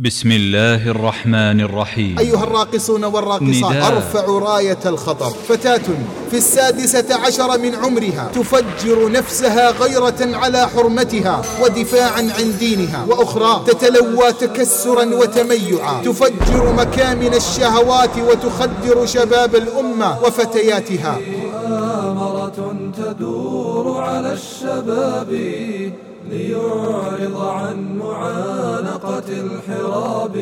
بسم الله الرحمن الرحيم. أيها الراقصون والراقصات. أرفع راية الخطر. فتاة في السادسة عشر من عمرها تفجر نفسها غيرة على حرمتها ودفاعا عن دينها. وأخرى تتلوى تكسرا وتميعا. تفجر مكامن الشهوات وتخدر شباب الأمة وفتياتها. مؤامرة تدور على الشباب ليعرض عن معانقة الحراب.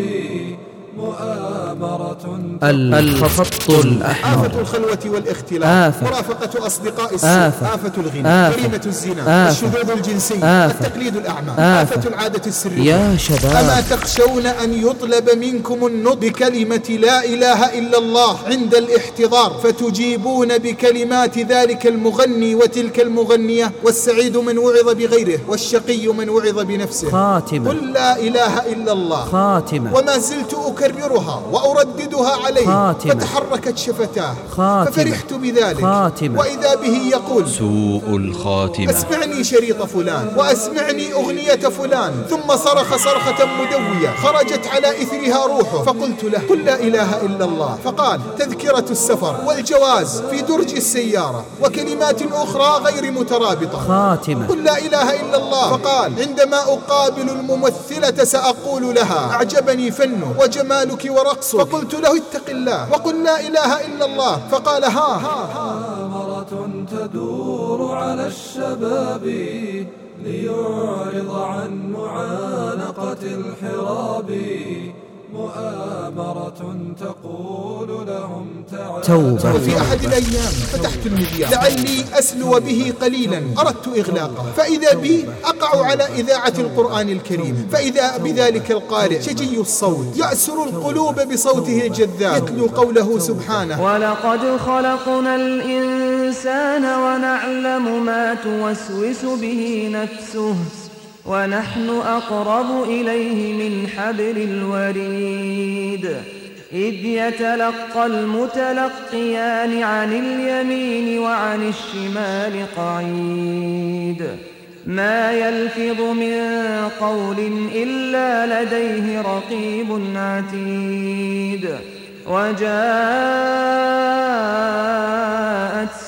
مؤامرة الخط الأحمر. آفة الخلوة والاختلاط. آفة. مرافقة أصدقاء السوء. آفة. آفة الغنى. آفة. جريمة الزنا. آفة. الشذوذ الجنسي. آفة. التقليد الأعمى. آفة. آفة العادة السرية. يا أما شباب تخشون أن يطلب منكم النطق بكلمة لا إله إلا الله عند الاحتضار فتجيبون بكلمات ذلك المغني وتلك المغنية والسعيد من وعظ بغيره والشقي من وعظ بنفسه. خاتمة. قل لا إله إلا الله. خاتمة. وما زلت أكررها وأرددها عليه خاتمة. فتحركت شفتاه خاتمة. ففرحت بذلك. خاتمة. وإذا به يقول سوء الخاتمة. أسمعني شريط فلان وأسمعني أغنية فلان. ثم صرخ صرخة مدوية خرجت على إثرها روحه. فقلت له قل لا إله إلا الله. فقال تذكرة السفر والجواز في درج السيارة وكلمات أخرى غير مترابطة. خاتمة. قل لا إله إلا الله. فقال عندما أقابل الممثلة سأقول لها أعجبني فنه وجمالك ورقصك. فقلت له اتق الله. وقل لا إله إلا الله. فقال ها. ها ها. مؤامرة تدور على الشباب ليعرض عن معانقة الحراب. مؤامرة تقول لهم تعالوا. توبة. وفي أحد الأيام فتحت المذياع. لعلي أسلو به قليلا. أردت إغلاقه. فإذا بي أقع على إذاعة القرآن الكريم. فإذا بذلك القارئ شجي الصوت. يأسر القلوب بصوته الجذاب. يتلو قوله سبحانه. ولقد خلقنا الإنسان ونعلم ما توسوس به نفسه. ونحن أقرب إليه من حبل الوريد. إذ يتلقى المتلقيان عن اليمين وعن الشمال قعيد. ما يلفظ من قول إلا لديه رقيب عتيد. وجاءت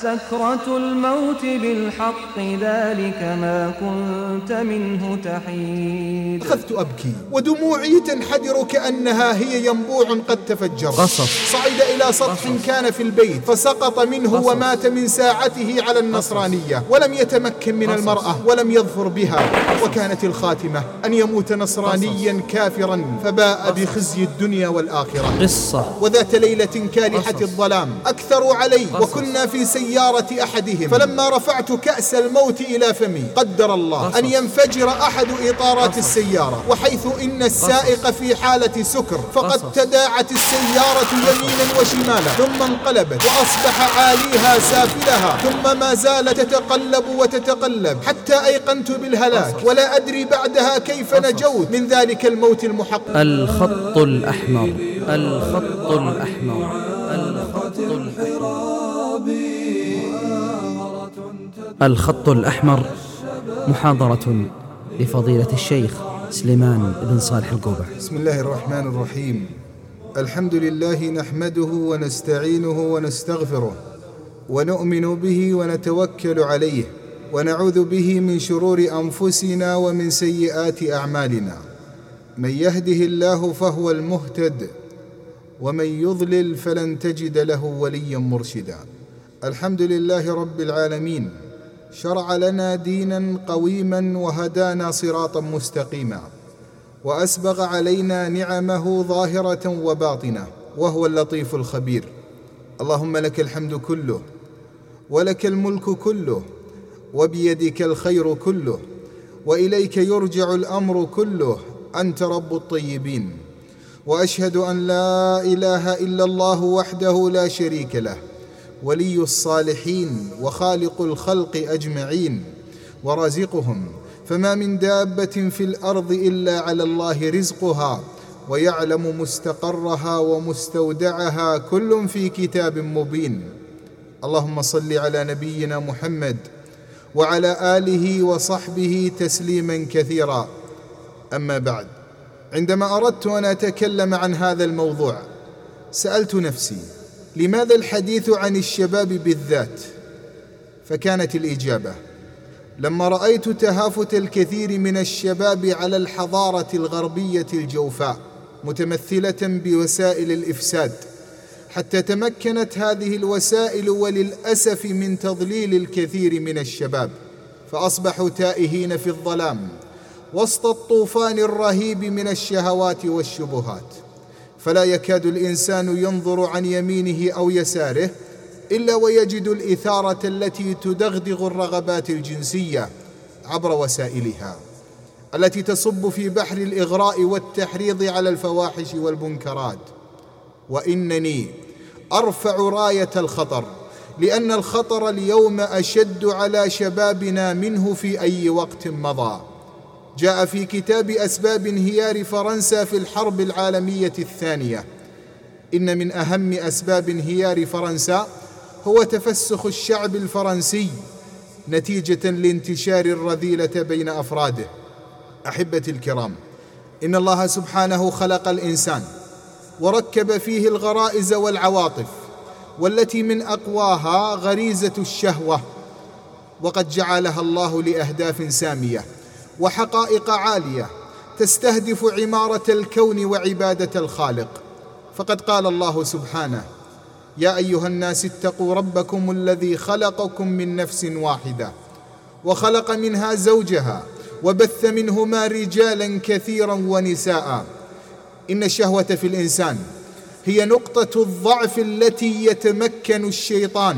سكرة الموت بالحق ذلك ما كنت منه تحيد. أخذت أبكي ودموعي تنحدر كأنها هي ينبوع قد تفجر. قصص. صعد إلى سطح كان في البيت فسقط منه قصص. ومات من ساعته على النصرانية. ولم يتمكن من المرأة ولم يظفر بها. وكانت الخاتمة أن يموت نصرانيا كافرا فباء بخزي الدنيا والآخرة. قصة. وذات ليلة كالحة. الظلام أكثروا علي. وكنا في سيارة أحدهم فلما رفعت كأس الموت إلى فمي قدر الله. أن ينفجر أحد إطارات السيارة وحيث إن السائق في حالة سكر فقد. تداعت السيارة يمينا وشمالا ثم انقلبت وأصبح عاليها سافلها ثم ما زالت تتقلب وتتقلب حتى أيقنت بالهلاك ولا أدري بعدها كيف نجوت من ذلك الموت المحقق الخط الأحمر الخط الأحمر. الخط الأحمر. الخط الأحمر محاضرة لفضيلة الشيخ سليمان بن صالح القوبع بسم الله الرحمن الرحيم. الحمد لله نحمده ونستعينه ونستغفره ونؤمن به ونتوكل عليه ونعوذ به من شرور أنفسنا ومن سيئات أعمالنا. من يهده الله فهو المهتد ومن يضلل فلن تجد له وليا مرشدا. الحمد لله رب العالمين. شرع لنا دينا قويما وهدانا صراطا مستقيما. وأسبغ علينا نعمه ظاهرة وباطنة وهو اللطيف الخبير. اللهم لك الحمد كله ولك الملك كله وبيدك الخير كله وإليك يرجع الأمر كله. أنت رب الطيبين. وأشهد أن لا إله إلا الله وحده لا شريك له ولي الصالحين وخالق الخلق أجمعين ورازقهم. فما من دابة في الأرض إلا على الله رزقها ويعلم مستقرها ومستودعها كل في كتاب مبين. اللهم صل على نبينا محمد وعلى آله وصحبه تسليما كثيرا. أما بعد. عندما أردت أن أتكلم عن هذا الموضوع سألت نفسي لماذا الحديث عن الشباب بالذات؟ فكانت الإجابة لما رأيت تهافت الكثير من الشباب على الحضارة الغربية الجوفاء متمثلة بوسائل الإفساد حتى تمكنت هذه الوسائل وللأسف من تضليل الكثير من الشباب فأصبحوا تائهين في الظلام. وسط الطوفان الرهيب من الشهوات والشبهات. فلا يكاد الإنسان ينظر عن يمينه أو يساره إلا ويجد الإثارة التي تدغدغ الرغبات الجنسية عبر وسائلها التي تصب في بحر الإغراء والتحريض على الفواحش والمنكرات. وإنني أرفع راية الخطر لأن الخطر اليوم أشد على شبابنا منه في أي وقت مضى. جاء في كتاب أسباب انهيار فرنسا في الحرب العالمية الثانية. إن من أهم أسباب انهيار فرنسا هو تفسخ الشعب الفرنسي نتيجة لانتشار الرذيلة بين أفراده. أحبتي الكرام إن الله سبحانه خلق الإنسان وركب فيه الغرائز والعواطف والتي من أقواها غريزة الشهوة وقد جعلها الله لأهداف سامية. وحقائق عالية تستهدف عمارة الكون وعبادة الخالق. فقد قال الله سبحانه يا أيها الناس اتقوا ربكم الذي خلقكم من نفس واحدة وخلق منها زوجها وبث منهما رجالا كثيرا ونساء. إن الشهوة في الإنسان هي نقطة الضعف التي يتمكن الشيطان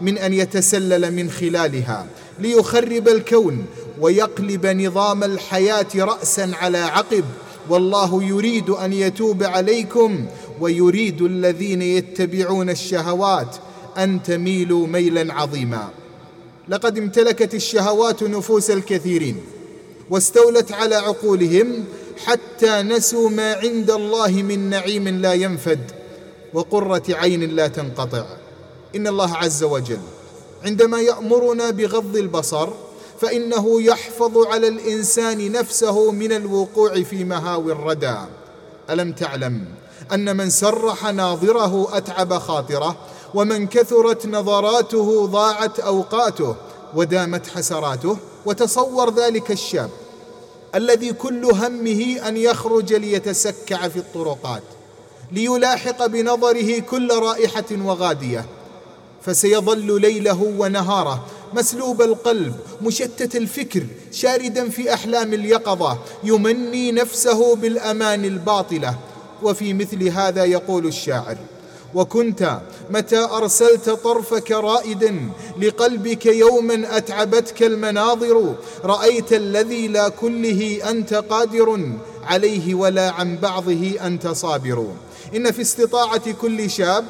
من أن يتسلل من خلالها ليخرب الكون ويقلب نظام الحياة راسا على عقب. والله يريد أن يتوب عليكم ويريد الذين يتبعون الشهوات أن تميلوا ميلا عظيما. لقد امتلكت الشهوات نفوس الكثيرين واستولت على عقولهم حتى نسوا ما عند الله من نعيم لا ينفد وقرة عين لا تنقطع. إن الله عز وجل عندما يأمرنا بغض البصر فإنه يحفظ على الإنسان نفسه من الوقوع في مهاوي الردى. ألم تعلم أن من سرح ناظره أتعب خاطره ومن كثرت نظراته ضاعت أوقاته ودامت حسراته وتصور ذلك الشاب الذي كل همه أن يخرج ليتسكع في الطرقات ليلاحق بنظره كل رائحة وغادية. فسيظل ليله ونهاره مسلوب القلب مشتت الفكر شاردا في أحلام اليقظة يمني نفسه بالأمان الباطلة. وفي مثل هذا يقول الشاعر وكنت متى أرسلت طرفك رائدا لقلبك يوما أتعبتك المناظر رأيت الذي لا كله أنت قادر عليه ولا عن بعضه أنت صابر. إن في استطاعة كل شاب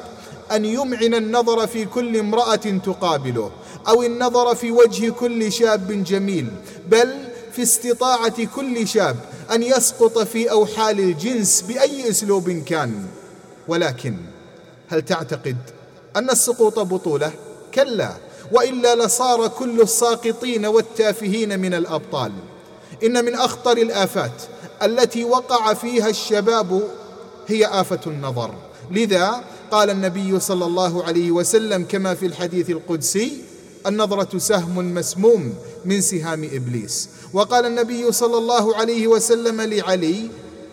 أن يمعن النظر في كل امرأة تقابله. أو النظر في وجه كل شاب جميل بل في استطاعة كل شاب أن يسقط في أوحال الجنس بأي أسلوب كان. ولكن هل تعتقد أن السقوط بطولة؟ كلا وإلا لصار كل الساقطين والتافهين من الأبطال. إن من أخطر الآفات التي وقع فيها الشباب هي آفة النظر. لذا قال النبي صلى الله عليه وسلم كما في الحديث القدسي النظرة سهم مسموم من سهام إبليس. وقال النبي صلى الله عليه وسلم لعلي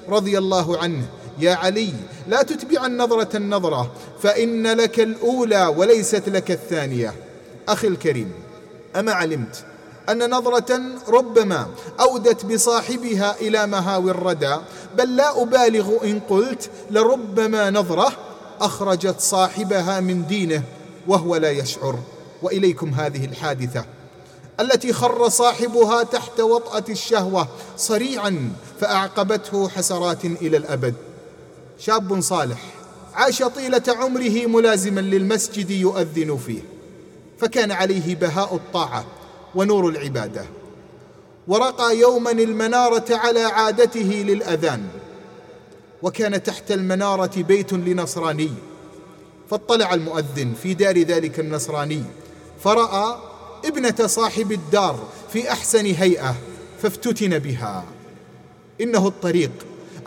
رضي الله عنه يا علي لا تتبع النظرة النظرة فإن لك الأولى وليست لك الثانية. أخي الكريم اما علمت أن نظرة ربما أودت بصاحبها إلى مهاوي الردى؟ بل لا أبالغ إن قلت لربما نظرة أخرجت صاحبها من دينه وهو لا يشعر. وإليكم هذه الحادثة التي خر صاحبها تحت وطأة الشهوة صريعا فأعقبته حسرات إلى الأبد. شاب صالح عاش طيلة عمره ملازما للمسجد يؤذن فيه فكان عليه بهاء الطاعة ونور العبادة. ورقى يوما المنارة على عادته للأذان وكان تحت المنارة بيت لنصراني فاطلع المؤذن في دار ذلك النصراني فراى ابنة صاحب الدار في أحسن هيئة فافتتن بها. إنه الطريق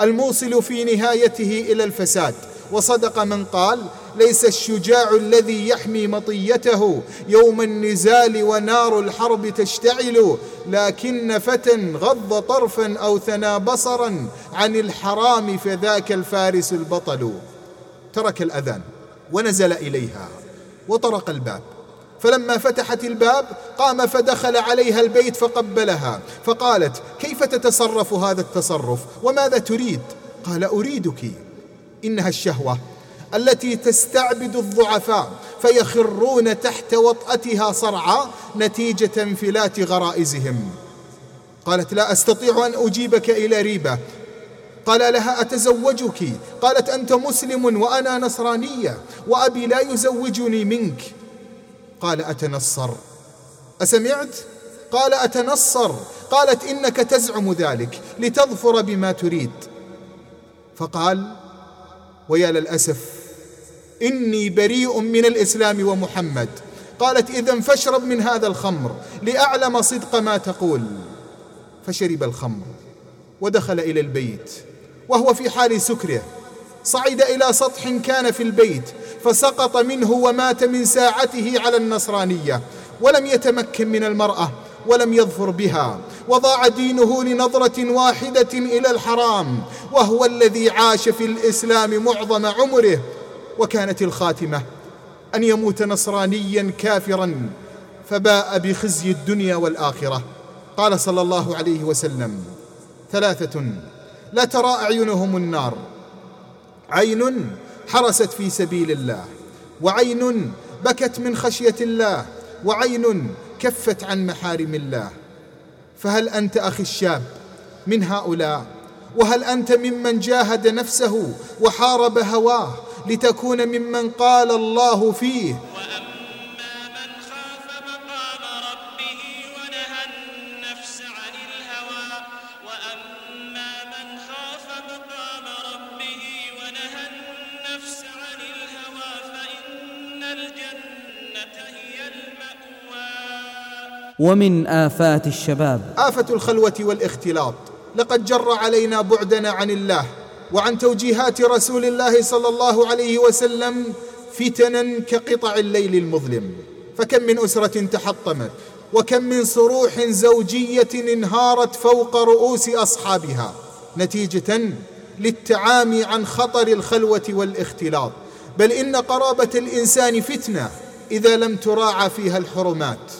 الموصل في نهايته إلى الفساد. وصدق من قال ليس الشجاع الذي يحمي مطيته يوم النزال ونار الحرب تشتعل لكن فتى غض طرفا أو ثنى بصرا عن الحرام فذاك الفارس البطل. ترك الأذان ونزل إليها وطرق الباب. فلما فتحت الباب قام فدخل عليها البيت فقبلها فقالت كيف تتصرف هذا التصرف؟ وماذا تريد؟ قال أريدك إنها الشهوة التي تستعبد الضعفاء فيخرون تحت وطأتها صرعى نتيجة انفلات غرائزهم. قالت لا أستطيع أن أجيبك إلى ريبة. قال لها أتزوجك؟ قالت أنت مسلم وأنا نصرانية وأبي لا يزوجني منك. قال أتنصر. أسمعت؟ قال أتنصر. قالت إنك تزعم ذلك لتظفر بما تريد. فقال ويا للأسف إني بريء من الإسلام ومحمد. قالت إذا فاشرب من هذا الخمر لأعلم صدق ما تقول. فشرب الخمر ودخل إلى البيت وهو في حال سكره. صعد إلى سطح كان في البيت فسقط منه ومات من ساعته على النصرانية ولم يتمكن من المرأة ولم يظفر بها. وضاع دينه لنظرة واحدة إلى الحرام وهو الذي عاش في الإسلام معظم عمره. وكانت الخاتمة أن يموت نصرانيا كافرا فباء بخزي الدنيا والآخرة. قال صلى الله عليه وسلم ثلاثة لا ترى أعينهم النار. عين حرست في سبيل الله وعين بكت من خشية الله وعين كفت عن محارم الله. فهل أنت أخي الشاب من هؤلاء؟ وهل أنت ممن جاهد نفسه وحارب هواه لتكون ممن قال الله فيه ومن آفات الشباب. آفة الخلوة والاختلاط. لقد جر علينا بعدنا عن الله وعن توجيهات رسول الله صلى الله عليه وسلم فتنا كقطع الليل المظلم. فكم من أسرة تحطمت وكم من صروح زوجية انهارت فوق رؤوس أصحابها. نتيجة للتعامي عن خطر الخلوة والاختلاط. بل إن قرابة الإنسان فتنة إذا لم تراعى فيها الحرمات.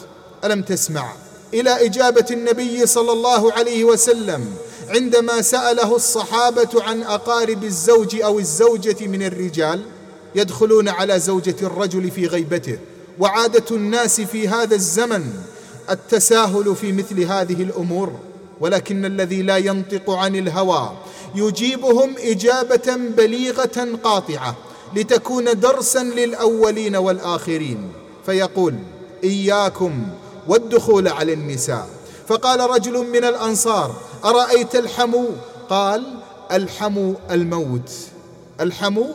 ألم تسمع؟ إلى إجابة النبي صلى الله عليه وسلم عندما سأله الصحابة عن أقارب الزوج أو الزوجة من الرجال يدخلون على زوجة الرجل في غيبته. وعادة الناس في هذا الزمن التساهل في مثل هذه الأمور ولكن الذي لا ينطق عن الهوى يجيبهم إجابة بليغة قاطعة لتكون درسا للأولين والآخرين. فيقول إياكم والدخول على النساء. فقال رجل من الأنصار أرأيت الحمو؟ قال الحمو الموت. الحمو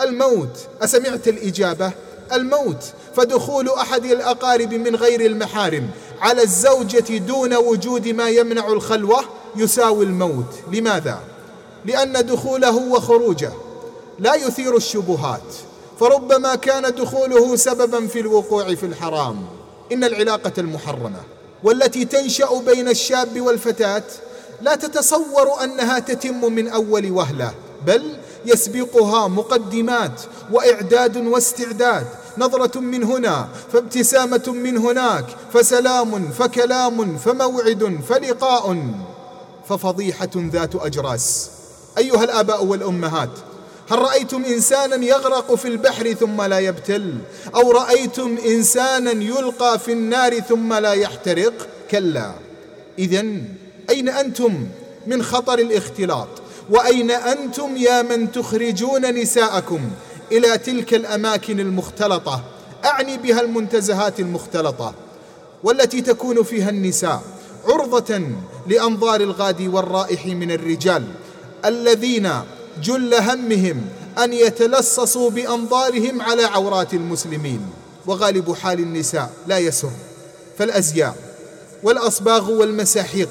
الموت. أسمعت الإجابة؟ الموت. فدخول أحد الأقارب من غير المحارم على الزوجة دون وجود ما يمنع الخلوة يساوي الموت. لماذا؟ لأن دخوله وخروجه لا يثير الشبهات فربما كان دخوله سببا في الوقوع في الحرام. إن العلاقة المحرمة والتي تنشأ بين الشاب والفتاة لا تتصور أنها تتم من أول وهلة بل يسبقها مقدمات وإعداد واستعداد نظرة من هنا فابتسامة من هناك فسلام فكلام فموعد فلقاء ففضيحة ذات أجراس. أيها الآباء والأمهات هل رأيتم إنسانا يغرق في البحر ثم لا يبتل؟ أو رأيتم إنسانا يلقى في النار ثم لا يحترق؟ كلا. إذا أين أنتم من خطر الاختلاط؟ وأين أنتم يا من تخرجون نساءكم إلى تلك الأماكن المختلطة؟ أعني بها المنتزهات المختلطة والتي تكون فيها النساء عرضة لأنظار الغادي والرائح من الرجال الذين جل همهم أن يتلصصوا بأنظارهم على عورات المسلمين وغالب حال النساء لا يسر. فالأزياء والأصباغ والمساحيق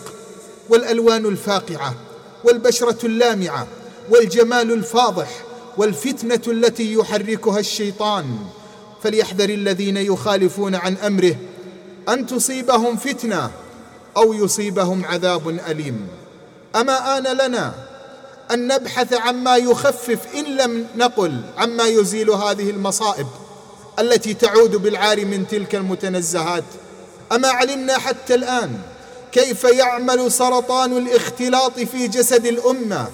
والألوان الفاقعة والبشرة اللامعة والجمال الفاضح والفتنة التي يحركها الشيطان فليحذر الذين يخالفون عن أمره أن تصيبهم فتنة أو يصيبهم عذاب أليم. أما آن لنا أن نبحث عما يخفف إن لم نقل عما يزيل هذه المصائب التي تعود بالعار من تلك المتنزهات. أما علمنا حتى الآن كيف يعمل سرطان الاختلاط في جسد الأمة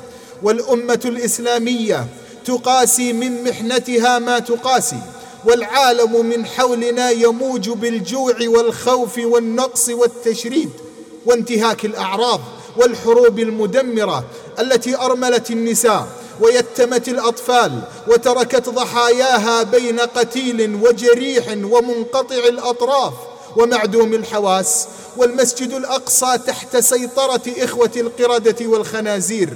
والأمة الإسلامية تقاسي من محنتها ما تقاسي والعالم من حولنا يموج بالجوع والخوف والنقص والتشريد وانتهاك الأعراض. والحروب المدمرة التي أرملت النساء ويتمت الأطفال وتركت ضحاياها بين قتيل وجريح ومنقطع الأطراف ومعدوم الحواس والمسجد الأقصى تحت سيطرة إخوة القردة والخنازير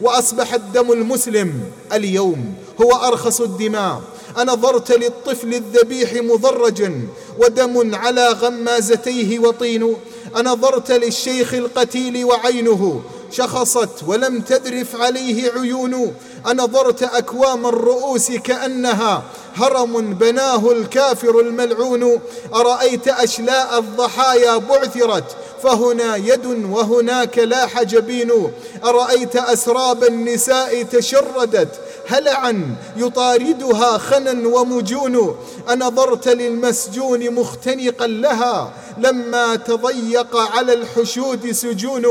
وأصبح الدم المسلم اليوم هو أرخص الدماء. انظرت للطفل الذبيح مضرجا ودم على غمازتيه وطين أنظرت للشيخ القتيل وعينه شخصت ولم تذرف عليه عيون. أنظرت أكوام الرؤوس كأنها هرم بناه الكافر الملعون. أرأيت أشلاء الضحايا بعثرت فهنا يد وهناك لاح جبين. أرأيت أسراب النساء تشردت هلعا يطاردها خنا ومجون. انظرت للمسجون مختنقا لها لما تضيق على الحشود سجون.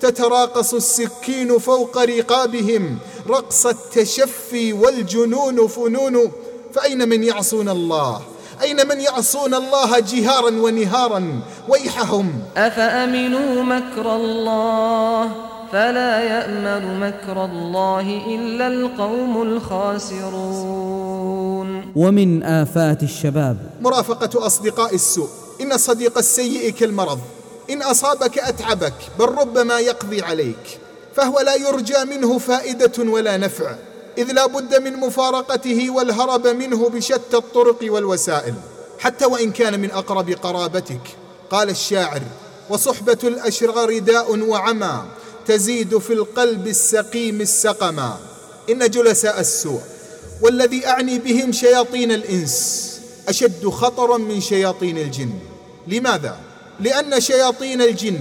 تتراقص السكين فوق رقابهم رقص التشفي والجنون فنون. فأين من يعصون الله؟ أين من يعصون الله جهارا ونهارا؟ ويحهم. أفأمنوا مكر الله؟ فلا يأمن مكر الله إلا القوم الخاسرون. ومن آفات الشباب. مرافقة أصدقاء السوء إن الصديق السيء كالمرض إن أصابك أتعبك بل ربما يقضي عليك فهو لا يرجى منه فائدة ولا نفع إذ لا بد من مفارقته والهرب منه بشتى الطرق والوسائل حتى وإن كان من أقرب قرابتك قال الشاعر وصحبة الأشرار داء وعمى تزيد في القلب السقيم السقما. إن جلساء السوء والذي أعني بهم شياطين الإنس أشد خطرا من شياطين الجن. لماذا؟ لأن شياطين الجن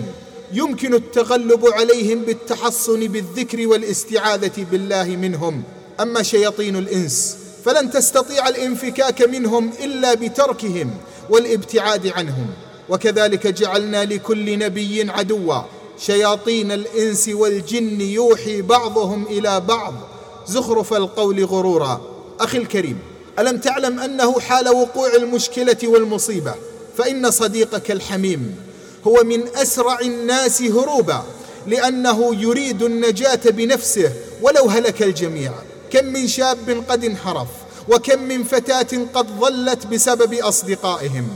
يمكن التغلب عليهم بالتحصن بالذكر والاستعاذة بالله منهم. أما شياطين الإنس فلن تستطيع الانفكاك منهم إلا بتركهم والابتعاد عنهم. وكذلك جعلنا لكل نبي عدوا شياطين الإنس والجن يوحي بعضهم إلى بعض. زخرف القول غرورا. أخي الكريم ألم تعلم أنه حال وقوع المشكلة والمصيبة؟ فإن صديقك الحميم هو من أسرع الناس هروبا لأنه يريد النجاة بنفسه ولو هلك الجميع. كم من شاب قد انحرف وكم من فتاة قد ضلت بسبب أصدقائهم.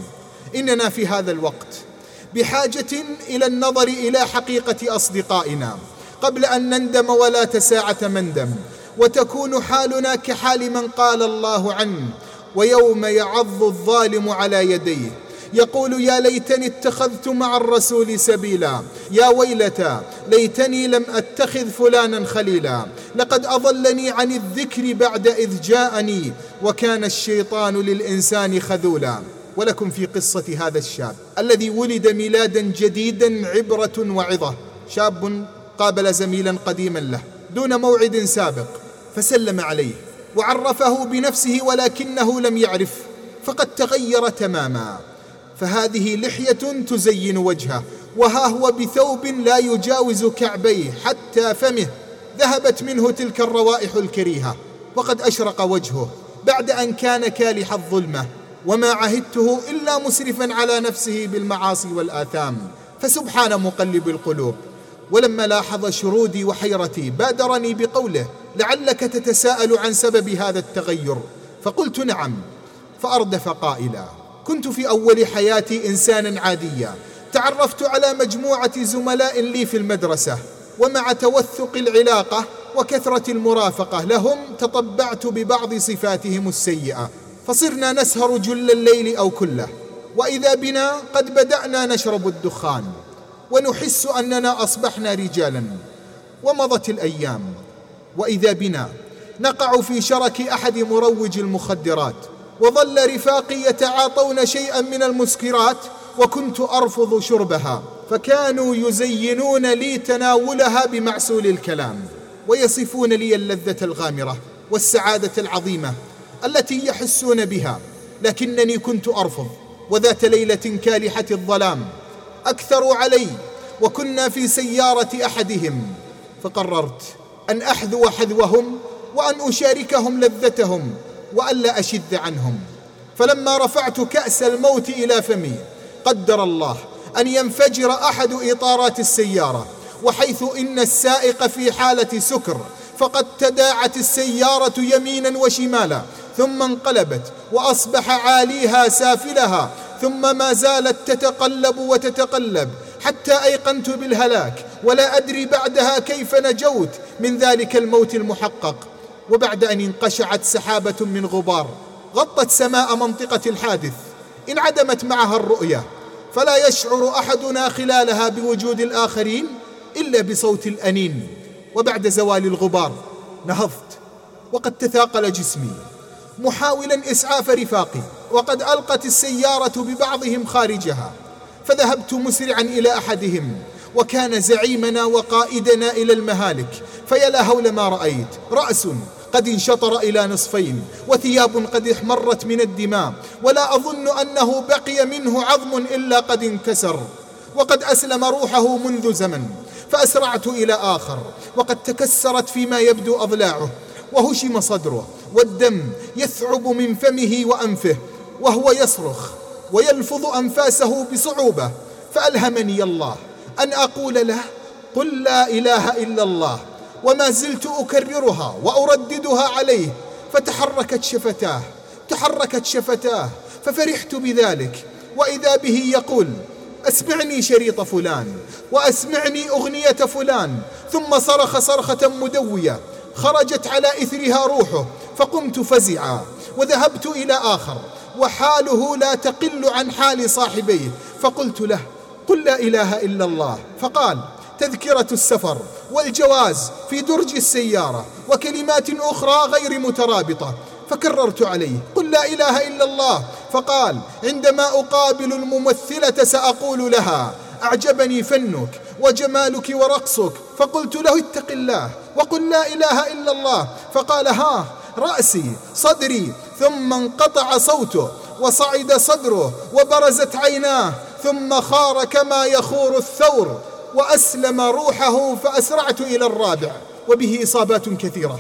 إننا في هذا الوقت بحاجة إلى النظر إلى حقيقة أصدقائنا. قبل أن نندم ولا تساعة مندم وتكون حالنا كحال من قال الله عنه. ويوم يعض الظالم على يديه. يقول يا ليتني اتخذت مع الرسول سبيلا. يا ويلتى ليتني لم أتخذ فلانا خليلا. لقد أضلني عن الذكر بعد إذ جاءني. وكان الشيطان للإنسان خذولا. ولكم في قصة هذا الشاب الذي ولد ميلادا جديدا عبرة وعظة. شاب قابل زميلا قديما له دون موعد سابق فسلم عليه وعرفه بنفسه ولكنه لم يعرف فقد تغير تماما. فهذه لحية تزين وجهه وها هو بثوب لا يجاوز كعبيه حتى فمه. ذهبت منه تلك الروائح الكريهة وقد أشرق وجهه بعد أن كان كالح الظلمة. وما عهدته إلا مسرفا على نفسه بالمعاصي والآثام. فسبحان مقلب القلوب. ولما لاحظ شرودي وحيرتي بادرني بقوله لعلك تتساءل عن سبب هذا التغير. فقلت نعم فأردف قائلا كنت في أول حياتي انسانا عاديا. تعرفت على مجموعة زملاء لي في المدرسة ومع توثق العلاقة وكثرة المرافقة لهم تطبعت ببعض صفاتهم السيئة. فصرنا نسهر جل الليل أو كله. وإذا بنا قد بدأنا نشرب الدخان. ونحس أننا أصبحنا رجالا. ومضت الأيام. وإذا بنا نقع في شرك أحد مروج المخدرات. وظل رفاقي يتعاطون شيئا من المسكرات. وكنت أرفض شربها. فكانوا يزينون لي تناولها بمعسول الكلام. ويصفون لي اللذة الغامرة والسعادة العظيمة. التي يحسون بها لكنني كنت أرفض وذات ليلة كالحة الظلام. أكثروا علي وكنا في سيارة أحدهم. فقررت أن أحذو حذوهم وأن أشاركهم لذتهم والا اشذ عنهم. فلما رفعت كأس الموت إلى فمي قدر الله أن ينفجر أحد إطارات السيارة وحيث إن السائق في حالة سكر فقد تداعت السيارة يمينا وشمالا. ثم انقلبت وأصبح عاليها سافلها ثم ما زالت تتقلب وتتقلب حتى أيقنت بالهلاك ولا أدري بعدها كيف نجوت من ذلك الموت المحقق. وبعد أن انقشعت سحابة من غبار غطت سماء منطقة الحادث انعدمت معها الرؤيه فلا يشعر أحدنا خلالها بوجود الآخرين إلا بصوت الأنين. وبعد زوال الغبار نهضت وقد تثاقل جسمي. محاولا إسعاف رفاقي وقد ألقت السيارة ببعضهم خارجها فذهبت مسرعا إلى أحدهم وكان زعيمنا وقائدنا إلى المهالك فيا لا هول ما رأيت رأس قد انشطر إلى نصفين وثياب قد احمرت من الدماء ولا أظن أنه بقي منه عظم إلا قد انكسر وقد أسلم روحه منذ زمن فأسرعت إلى آخر وقد تكسرت فيما يبدو أضلاعه وهشم صدره والدم يثعب من فمه وأنفه وهو يصرخ ويلفظ أنفاسه بصعوبة فألهمني الله أن أقول له قل لا إله إلا الله وما زلت أكررها وأرددها عليه فتحركت شفتاه تحركت شفتاه ففرحت بذلك وإذا به يقول أسمعني شريط فلان وأسمعني أغنية فلان ثم صرخ صرخة مدوية خرجت على إثرها روحه فقمت فزعا وذهبت إلى آخر وحاله لا تقل عن حال صاحبيه فقلت له قل لا إله إلا الله. فقال تذكرة السفر والجواز في درج السيارة وكلمات أخرى غير مترابطة فكررت عليه قل لا إله إلا الله. فقال عندما أقابل الممثلة سأقول لها أعجبني فنك وجمالك ورقصك فقلت له اتق الله وقل لا إله إلا الله. فقال ها رأسي صدري ثم انقطع صوته وصعد صدره وبرزت عيناه ثم خار كما يخور الثور وأسلم روحه فأسرعت إلى الرابع وبه إصابات كثيرة.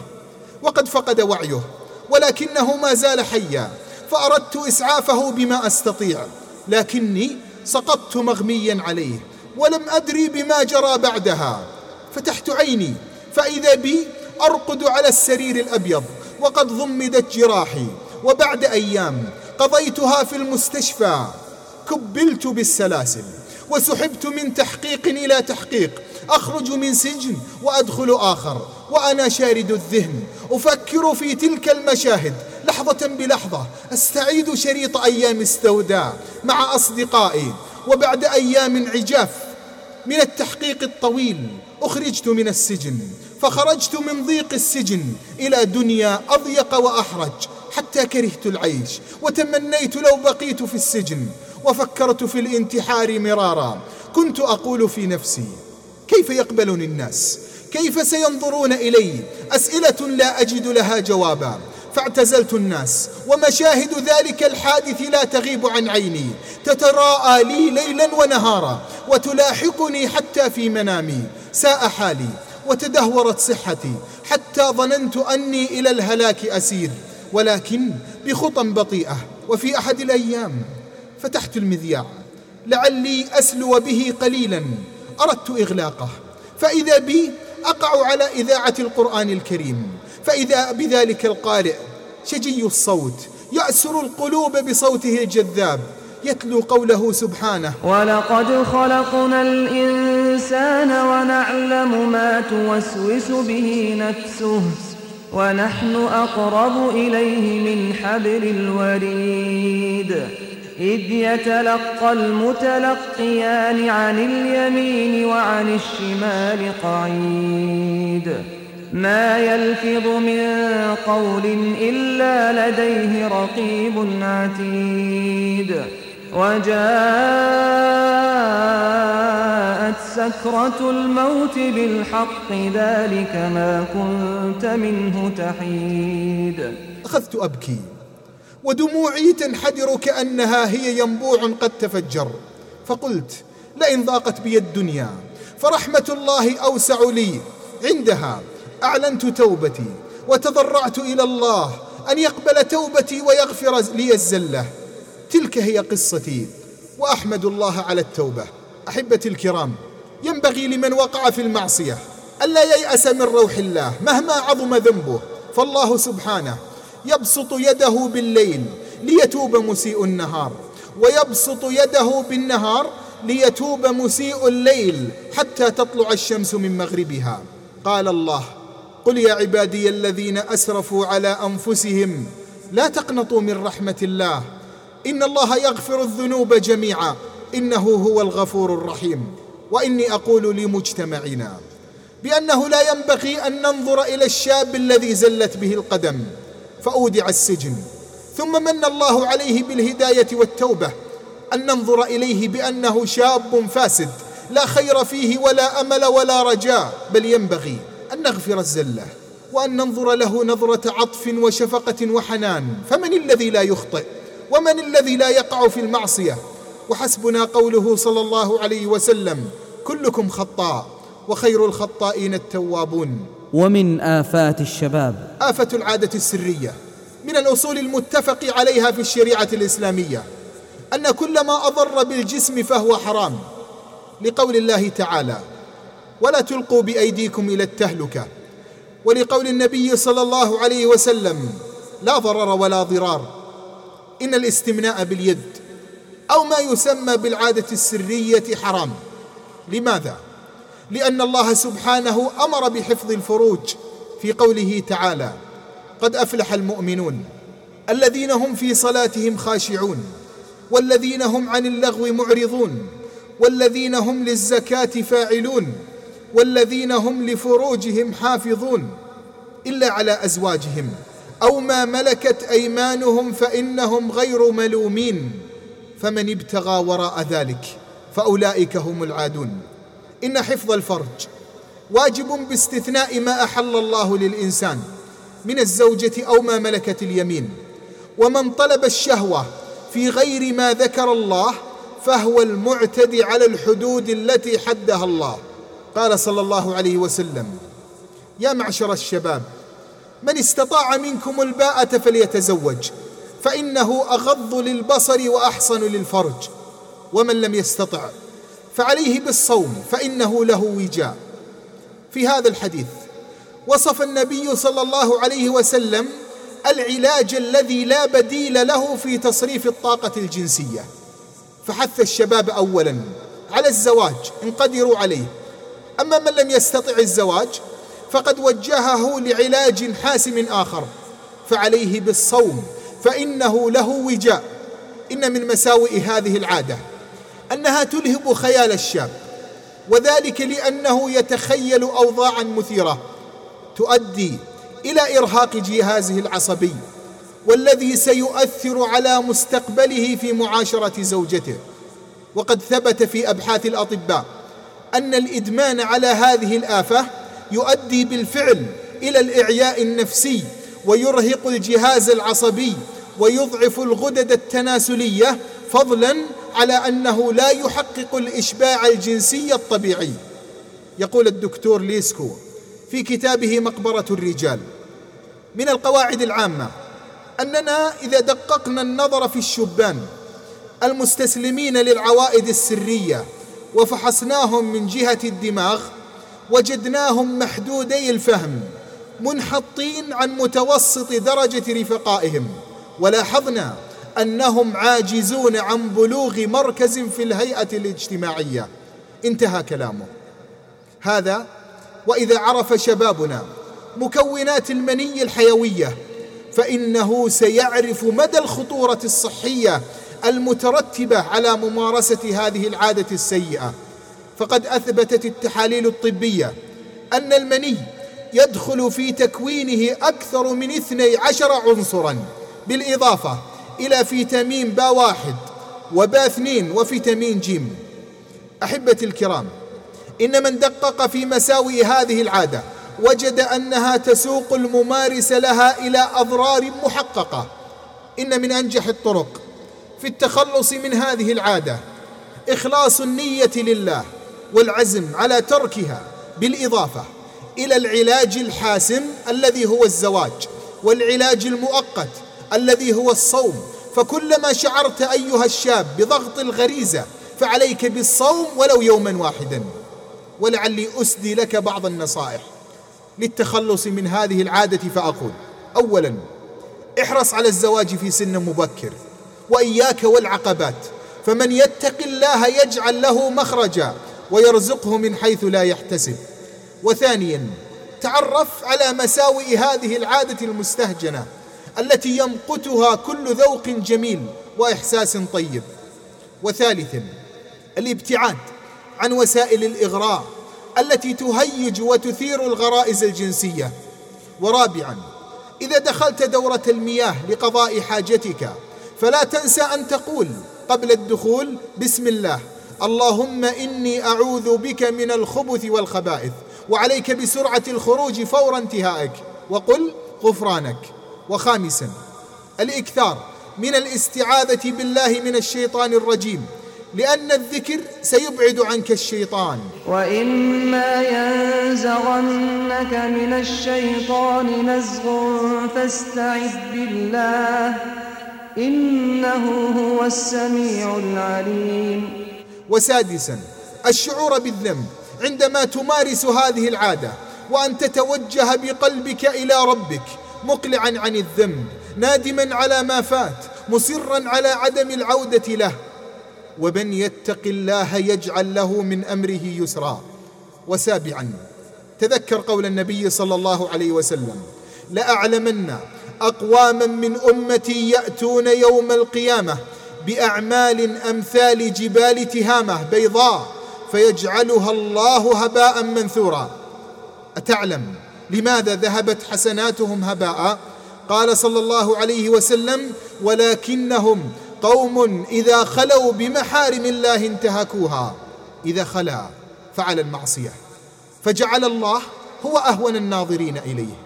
وقد فقد وعيه ولكنه ما زال حيا فأردت إسعافه بما أستطيع لكني سقطت مغميا عليه ولم أدري بما جرى بعدها. فتحت عيني فإذا بي أرقد على السرير الأبيض وقد ضمدت جراحي. وبعد أيام قضيتها في المستشفى. كبلت بالسلاسل وسحبت من تحقيق إلى تحقيق. أخرج من سجن وأدخل آخر وأنا شارد الذهن. أفكر في تلك المشاهد لحظة بلحظة أستعيد شريط أيام استوداء مع أصدقائي وبعد أيام عجاف من التحقيق الطويل أخرجت من السجن فخرجت من ضيق السجن إلى دنيا أضيق وأحرج حتى كرهت العيش وتمنيت لو بقيت في السجن وفكرت في الانتحار مرارا. كنت أقول في نفسي كيف يقبلني الناس؟ كيف سينظرون إلي؟ أسئلة لا أجد لها جوابا. فاعتزلت الناس ومشاهد ذلك الحادث لا تغيب عن عيني. تتراءى لي ليلا ونهارا وتلاحقني حتى في منامي. ساء حالي وتدهورت صحتي حتى ظننت أني إلى الهلاك أسير. ولكن بخطى بطيئة وفي أحد الأيام فتحت المذياع. لعلي أسلو به قليلا أردت إغلاقه. فإذا بي أقع على إذاعة القرآن الكريم. فإذا بذلك القارئ شجي الصوت يأسر القلوب بصوته الجذاب يتلو قوله سبحانه. ولقد خلقنا الإنسان ونعلم ما توسوس به نفسه ونحن أقرب إليه من حبل الوريد. إذ يتلقى المتلقيان عن اليمين وعن الشمال قعيد. ما يلفظ من قول إلا لديه رقيب عتيد. وجاءت سكرة الموت بالحق ذلك ما كنت منه تحيد. أخذت أبكي ودموعي تنحدر كأنها هي ينبوع قد تفجر. فقلت لئن ضاقت بي الدنيا فرحمة الله أوسع لي عندها. أعلنت توبتي وتضرعت إلى الله أن يقبل توبتي ويغفر لي الزلة. تلك هي قصتي وأحمد الله على التوبة. أحبتي الكرام ينبغي لمن وقع في المعصية ألا ييأس من روح الله مهما عظم ذنبه. فالله سبحانه يبسط يده بالليل ليتوب مسيء النهار ويبسط يده بالنهار ليتوب مسيء الليل حتى تطلع الشمس من مغربها. قال الله قل يا عبادي الذين أسرفوا على أنفسهم لا تقنطوا من رحمة الله. إن الله يغفر الذنوب جميعا. إنه هو الغفور الرحيم. وإني أقول لمجتمعنا بأنه لا ينبغي أن ننظر إلى الشاب الذي زلت به القدم فأودع السجن. ثم من الله عليه بالهداية والتوبة أن ننظر إليه بأنه شاب فاسد لا خير فيه ولا أمل ولا رجاء. بل ينبغي أن نغفر الزله وأن ننظر له نظرة عطف وشفقة وحنان. فمن الذي لا يخطئ ومن الذي لا يقع في المعصية؟ وحسبنا قوله صلى الله عليه وسلم كلكم خطاء وخير الخطائين التوابون. ومن آفات الشباب. آفة العادة السرية من الأصول المتفق عليها في الشريعة الإسلامية أن كل ما أضر بالجسم فهو حرام. لقول الله تعالى ولا تلقوا بأيديكم إلى التهلكة. ولقول النبي صلى الله عليه وسلم لا ضرر ولا ضرار. إن الاستمناء باليد أو ما يسمى بالعادة السرية حرام. لماذا؟ لأن الله سبحانه أمر بحفظ الفروج في قوله تعالى قد أفلح المؤمنون الذين هم في صلاتهم خاشعون والذين هم عن اللغو معرضون والذين هم للزكاة فاعلون والذين هم لفروجهم حافظون إلا على أزواجهم أو ما ملكت أيمانهم فإنهم غير ملومين فمن ابتغى وراء ذلك فأولئك هم العادون. إن حفظ الفرج واجب باستثناء ما أحل الله للإنسان من الزوجة أو ما ملكت اليمين ومن طلب الشهوة في غير ما ذكر الله فهو المعتدي على الحدود التي حدها الله. قال صلى الله عليه وسلم يا معشر الشباب من استطاع منكم الباءة فليتزوج فإنه أغض للبصر وأحصن للفرج ومن لم يستطع فعليه بالصوم فإنه له وجاء. في هذا الحديث وصف النبي صلى الله عليه وسلم العلاج الذي لا بديل له في تصريف الطاقة الجنسية. فحث الشباب أولا على الزواج إن قدروا عليه أما من لم يستطع الزواج فقد وجهه لعلاج حاسم آخر فعليه بالصوم فإنه له وجاء. إن من مساوئ هذه العادة أنها تلهب خيال الشاب وذلك لأنه يتخيل أوضاعا مثيرة تؤدي إلى إرهاق جهازه العصبي والذي سيؤثر على مستقبله في معاشرة زوجته. وقد ثبت في أبحاث الأطباء أن الإدمان على هذه الآفة يؤدي بالفعل إلى الإعياء النفسي ويرهق الجهاز العصبي ويضعف الغدد التناسلية فضلا على أنه لا يحقق الإشباع الجنسي الطبيعي. يقول الدكتور ليسكو في كتابه مقبرة الرجال. من القواعد العامة أننا إذا دققنا النظر في الشبان المستسلمين للعوائد السرية وفحصناهم من جهة الدماغ وجدناهم محدودي الفهم منحطين عن متوسط درجة رفقائهم ولاحظنا أنهم عاجزون عن بلوغ مركز في الهيئة الاجتماعية. انتهى كلامه. هذا وإذا عرف شبابنا مكونات المني الحيوية فإنه سيعرف مدى الخطورة الصحية المترتبة على ممارسة هذه العادة السيئة. فقد أثبتت التحاليل الطبية أن المني يدخل في تكوينه أكثر من اثني عشر عنصرا بالإضافة إلى فيتامين با واحد وبا اثنين وفيتامين جيم أحبتي الكرام إن من دقق في مساوئ هذه العادة وجد أنها تسوق الممارس لها إلى أضرار محققة. إن من أنجح الطرق في التخلص من هذه العادة. إخلاص النية لله والعزم على تركها بالإضافة إلى العلاج الحاسم الذي هو الزواج والعلاج المؤقت الذي هو الصوم. فكلما شعرت أيها الشاب بضغط الغريزة فعليك بالصوم ولو يوما واحدا. ولعلي أسدي لك بعض النصائح للتخلص من هذه العادة. فأقول أولا احرص على الزواج في سن مبكر. وإياك والعقبات. فمن يتق الله يجعل له مخرجا ويرزقه من حيث لا يحتسب. وثانيا تعرف على مساوئ هذه العادة المستهجنة التي يمقتها كل ذوق جميل وإحساس طيب. وثالثا الابتعاد عن وسائل الإغراء التي تهيج وتثير الغرائز الجنسية. ورابعا إذا دخلت دورة المياه لقضاء حاجتك فلا تنسى أن تقول قبل الدخول بسم الله اللهم إني أعوذ بك من الخبث والخبائث وعليك بسرعة الخروج فور انتهائك وقل غفرانك. وخامسا الإكثار من الاستعاذة بالله من الشيطان الرجيم لأن الذكر سيبعد عنك الشيطان. وإما ينزغنك من الشيطان نزغ فاستعذ بالله. إنه هو السميع العليم. وسادسا الشعور بالذنب عندما تمارس هذه العادة وأن تتوجه بقلبك إلى ربك مقلعا عن الذنب نادما على ما فات مصرا على عدم العودة له. ومن يتق الله يجعل له من أمره يسرا. وسابعا تذكر قول النبي صلى الله عليه وسلم لأعلمن أقواما من أمتي يأتون يوم القيامة بأعمال أمثال جبال تهامة بيضاء فيجعلها الله هباء منثورا. أتعلم لماذا ذهبت حسناتهم هباء؟ قال صلى الله عليه وسلم ولكنهم قوم إذا خلوا بمحارم الله انتهكوها. إذا خلا فعل المعصية. فجعل الله هو أهون الناظرين إليه.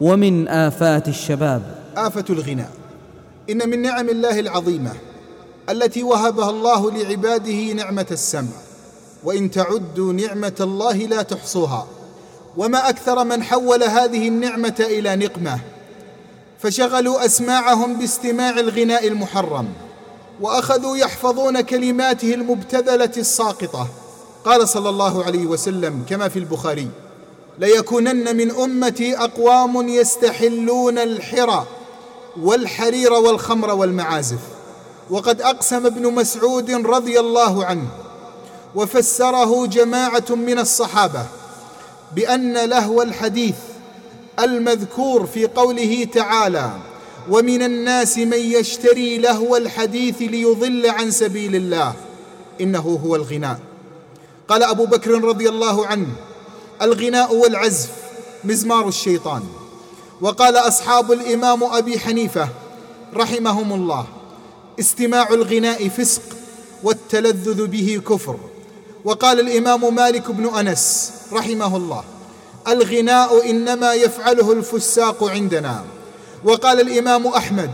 ومن آفات الشباب. آفة الغناء إن من نعم الله العظيمة التي وهبها الله لعباده نعمة السمع. وإن تعدوا نعمة الله لا تحصوها. وما أكثر من حول هذه النعمة إلى نقمة. فشغلوا أسماعهم باستماع الغناء المحرم. وأخذوا يحفظون كلماته المبتذلة الساقطة. قال صلى الله عليه وسلم كما في البخاري ليكونن من أمتي أقوام يستحلون الحرى والحرير والخمر والمعازف. وقد أقسم ابن مسعود رضي الله عنه وفسره جماعة من الصحابة بأن لهو الحديث المذكور في قوله تعالى ومن الناس من يشتري لهو الحديث ليضل عن سبيل الله إنه هو الغناء قال أبو بكر رضي الله عنه الغناء والعزف مزمار الشيطان. وقال أصحاب الإمام أبي حنيفة رحمهم الله استماع الغناء فسق والتلذذ به كفر. وقال الإمام مالك بن أنس رحمه الله الغناء إنما يفعله الفساق عندنا. وقال الإمام أحمد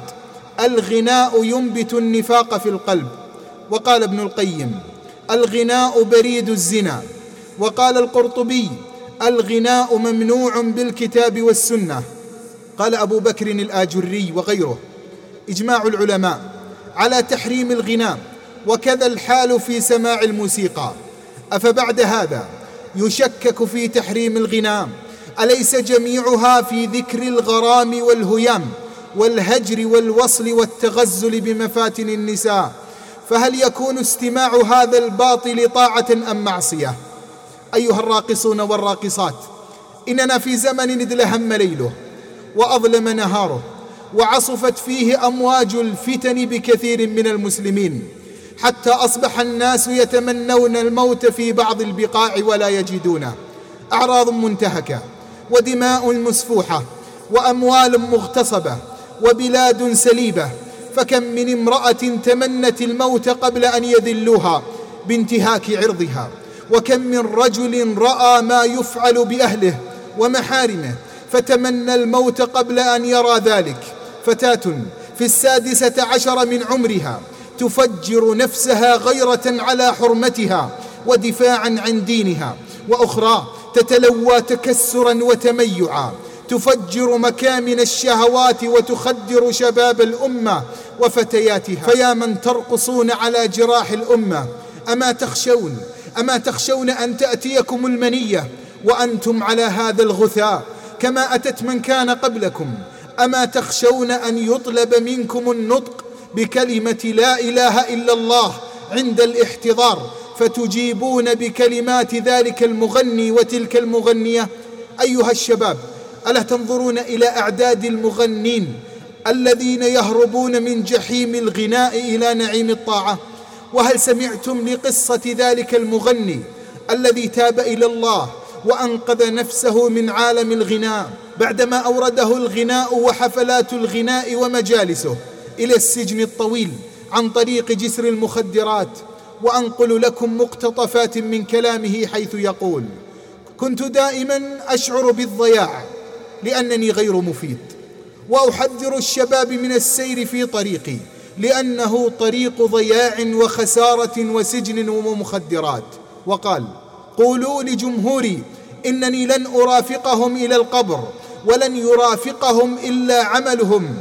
الغناء ينبت النفاق في القلب. وقال ابن القيم الغناء بريد الزنا. وقال القرطبي الغناء ممنوع بالكتاب والسنة. قال أبو بكر الآجري وغيره. إجماع العلماء على تحريم الغناء وكذا الحال في سماع الموسيقى. أفبعد هذا يشكك في تحريم الغناء. أليس جميعها في ذكر الغرام والهيام والهجر والوصل والتغزل بمفاتن النساء؟ فهل يكون استماع هذا الباطل طاعة أم معصية؟ أيها الراقصون والراقصات إننا في زمن ادلهم ليله وأظلم نهاره وعصفت فيه أمواج الفتن بكثير من المسلمين حتى أصبح الناس يتمنون الموت في بعض البقاع ولا يجدونه أعراض منتهكة ودماء مسفوحة وأموال مغتصبة وبلاد سليبة فكم من امرأة تمنت الموت قبل أن يذلوها بانتهاك عرضها. وكم من رجل رأى ما يفعل بأهله ومحارمه فتمنى الموت قبل أن يرى ذلك. فتاة في السادسة عشر من عمرها تفجر نفسها غيرة على حرمتها ودفاعا عن دينها وأخرى تتلوى تكسرا وتميعا. تفجر مكامن الشهوات وتخدر شباب الأمة وفتياتها. فيا من ترقصون على جراح الأمة أما تخشون أما تخشون أن تأتيكم المنية وأنتم على هذا الغثاء كما أتت من كان قبلكم. أما تخشون أن يطلب منكم النطق بكلمة لا إله إلا الله عند الاحتضار فتجيبون بكلمات ذلك المغني وتلك المغنية. أيها الشباب ألا تنظرون إلى أعداد المغنين الذين يهربون من جحيم الغناء إلى نعيم الطاعة؟ وهل سمعتم لقصة ذلك المغني الذي تاب إلى الله وأنقذ نفسه من عالم الغناء بعدما أورده الغناء وحفلات الغناء ومجالسه إلى السجن الطويل عن طريق جسر المخدرات؟ وأنقل لكم مقتطفات من كلامه حيث يقول كنت دائما أشعر بالضياع لأنني غير مفيد وأحذر الشباب من السير في طريقي لأنه طريق ضياع وخسارة وسجن ومخدرات. وقال قولوا لجمهوري إنني لن أرافقهم إلى القبر ولن يرافقهم إلا عملهم.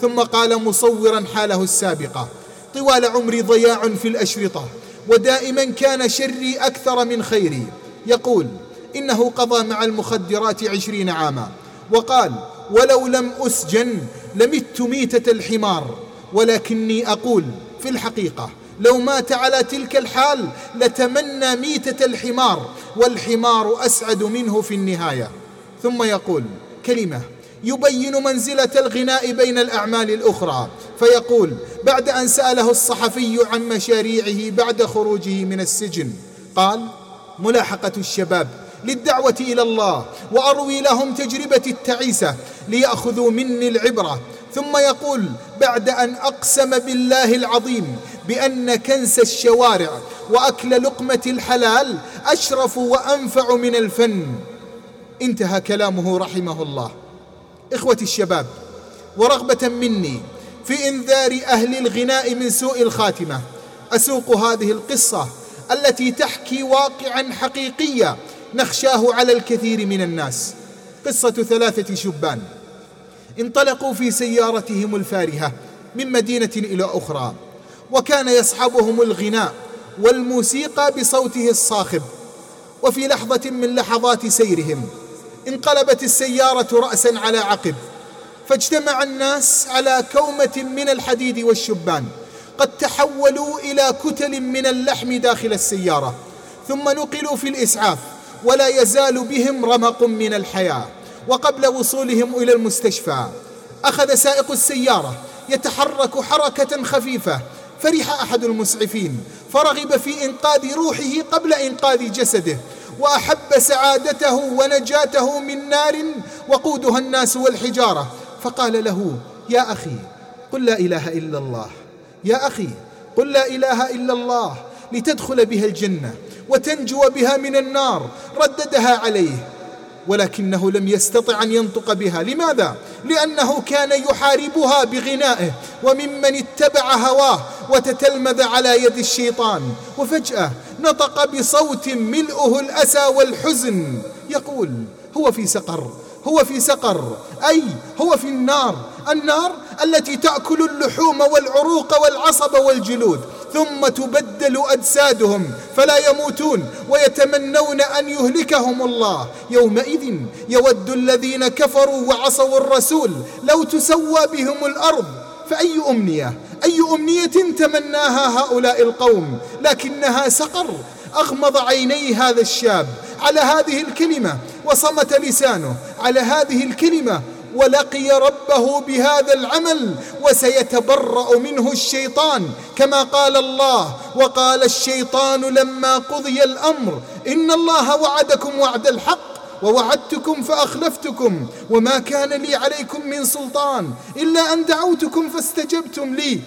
ثم قال مصورا حاله السابقة طوال عمري ضياع في الأشرطة ودائما كان شري أكثر من خيري. يقول إنه قضى مع المخدرات عشرين عاما. وقال ولو لم أسجن لمت ميتة الحمار. ولكني أقول في الحقيقة لو مات على تلك الحال لتمنى ميتة الحمار والحمار أسعد منه في النهاية. ثم يقول كلمة يبين منزلة الغناء بين الأعمال الأخرى فيقول بعد أن سأله الصحفي عن مشاريعه بعد خروجه من السجن قال ملاحقة الشباب للدعوة إلى الله وأروي لهم تجربتي التعيسة ليأخذوا مني العبرة ثم يقول بعد أن أقسم بالله العظيم بأن كنس الشوارع وأكل لقمة الحلال أشرف وأنفع من الفن. انتهى كلامه رحمه الله. إخوتي الشباب ورغبة مني في إنذار أهل الغناء من سوء الخاتمة أسوق هذه القصة التي تحكي واقعا حقيقيا نخشاه على الكثير من الناس. قصة ثلاثة شبان. انطلقوا في سيارتهم الفارهة من مدينة إلى أخرى وكان يصحبهم الغناء والموسيقى بصوته الصاخب. وفي لحظة من لحظات سيرهم انقلبت السيارة راسا على عقب فاجتمع الناس على كومة من الحديد والشبان. قد تحولوا إلى كتل من اللحم داخل السيارة ثم نقلوا في الإسعاف ولا يزال بهم رمق من الحياة. وقبل وصولهم إلى المستشفى. أخذ سائق السيارة يتحرك حركة خفيفة فرح أحد المسعفين فرغب في إنقاذ روحه قبل إنقاذ جسده وأحب سعادته ونجاته من نار وقودها الناس والحجارة. فقال له يا أخي قل لا إله إلا الله يا أخي قل لا إله إلا الله لتدخل بها الجنة وتنجو بها من النار رددها عليه ولكنه لم يستطع أن ينطق بها. لماذا؟ لأنه كان يحاربها بغنائه وممن اتبع هواه وتتلمذ على يد الشيطان. وفجأة نطق بصوت ملؤه الأسى والحزن. يقول هو في سقر. هو في سقر أي هو في النار النار التي تأكل اللحوم والعروق والعصب والجلود ثم تبدل أجسادهم فلا يموتون ويتمنون أن يهلكهم الله. يومئذ يود الذين كفروا وعصوا الرسول لو تسوى بهم الأرض فأي أمنية؟ أي أمنية تمناها هؤلاء القوم؟ لكنها سقر أغمض عيني هذا الشاب على هذه الكلمة وصمت لسانه على هذه الكلمة ولقي ربه بهذا العمل وسيتبرأ منه الشيطان كما قال الله وقال الشيطان لما قضي الأمر إن الله وعدكم وعد الحق ووعدتكم فأخلفتكم وما كان لي عليكم من سلطان إلا أن دعوتكم فاستجبتم لي.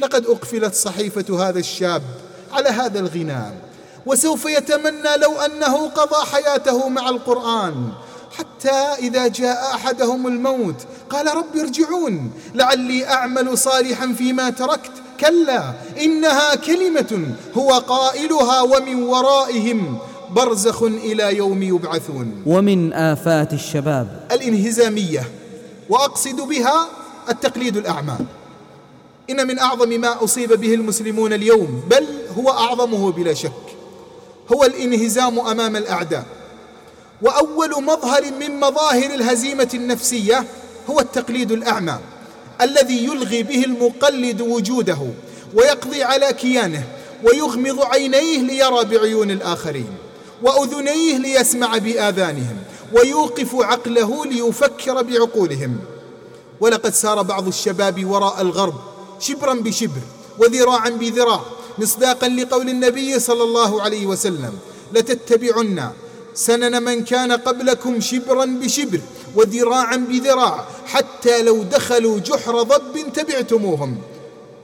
لقد أقفلت صحيفة هذا الشاب على هذا الغناء وسوف يتمنى لو أنه قضى حياته مع القرآن حتى إذا جاء أحدهم الموت قال رب ارجعون لعلي أعمل صالحا فيما تركت كلا إنها كلمة هو قائلها ومن ورائهم برزخ إلى يوم يبعثون. ومن آفات الشباب. الإنهزامية وأقصد بها التقليد الأعمى. إن من أعظم ما أصيب به المسلمون اليوم بل هو أعظمه بلا شك هو الانهزام أمام الأعداء. وأول مظهر من مظاهر الهزيمة النفسية هو التقليد الأعمى الذي يلغي به المقلد وجوده ويقضي على كيانه ويغمض عينيه ليرى بعيون الآخرين وأذنيه ليسمع بآذانهم ويوقف عقله ليفكر بعقولهم. ولقد سار بعض الشباب وراء الغرب شبرا بشبر وذراعا بذراع مصداقا لقول النبي صلى الله عليه وسلم لتتبعن سنن من كان قبلكم شبرا بشبر وذراعا بذراع حتى لو دخلوا جحر ضب تبعتموهم.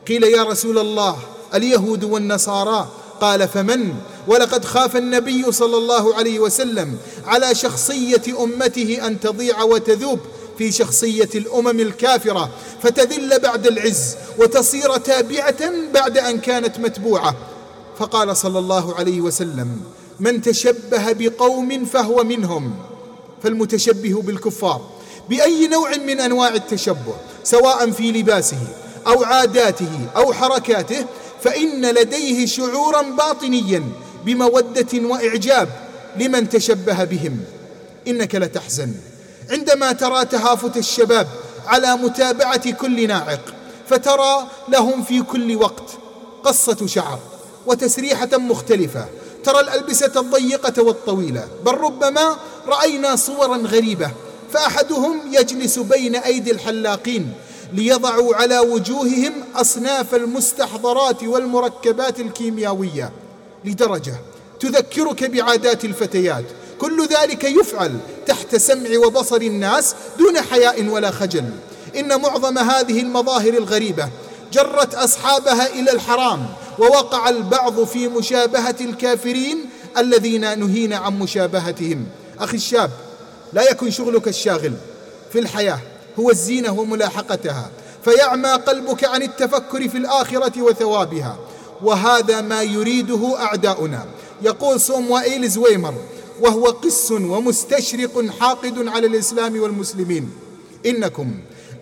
قيل يا رسول الله اليهود والنصارى. قال فمن؟ ولقد خاف النبي صلى الله عليه وسلم على شخصية أمته أن تضيع وتذوب في شخصية الأمم الكافرة فتذل بعد العز وتصير تابعة بعد أن كانت متبوعة. فقال صلى الله عليه وسلم من تشبه بقوم فهو منهم. فالمتشبه بالكفار بأي نوع من أنواع التشبه سواء في لباسه أو عاداته أو حركاته فإن لديه شعورا باطنيا بمودة وإعجاب لمن تشبه بهم. إنك لتحزن. عندما ترى تهافت الشباب على متابعة كل ناعق فترى لهم في كل وقت قصة شعر وتسريحة مختلفة ترى الألبسة الضيقة والطويلة بل ربما رأينا صورا غريبة فأحدهم يجلس بين أيدي الحلاقين ليضعوا على وجوههم أصناف المستحضرات والمركبات الكيميائية لدرجة تذكرك بعادات الفتيات. كل ذلك يفعل تحت سمع وبصر الناس دون حياء ولا خجل. إن معظم هذه المظاهر الغريبة جرت أصحابها إلى الحرام ووقع البعض في مشابهة الكافرين الذين نهينا عن مشابهتهم. أخي الشاب لا يكن شغلك الشاغل في الحياة هو الزينة وملاحقتها فيعمى قلبك عن التفكر في الآخرة وثوابها وهذا ما يريده أعداؤنا. يقول صوموائيل زويمر وهو قس ومستشرق حاقد على الإسلام والمسلمين. إنكم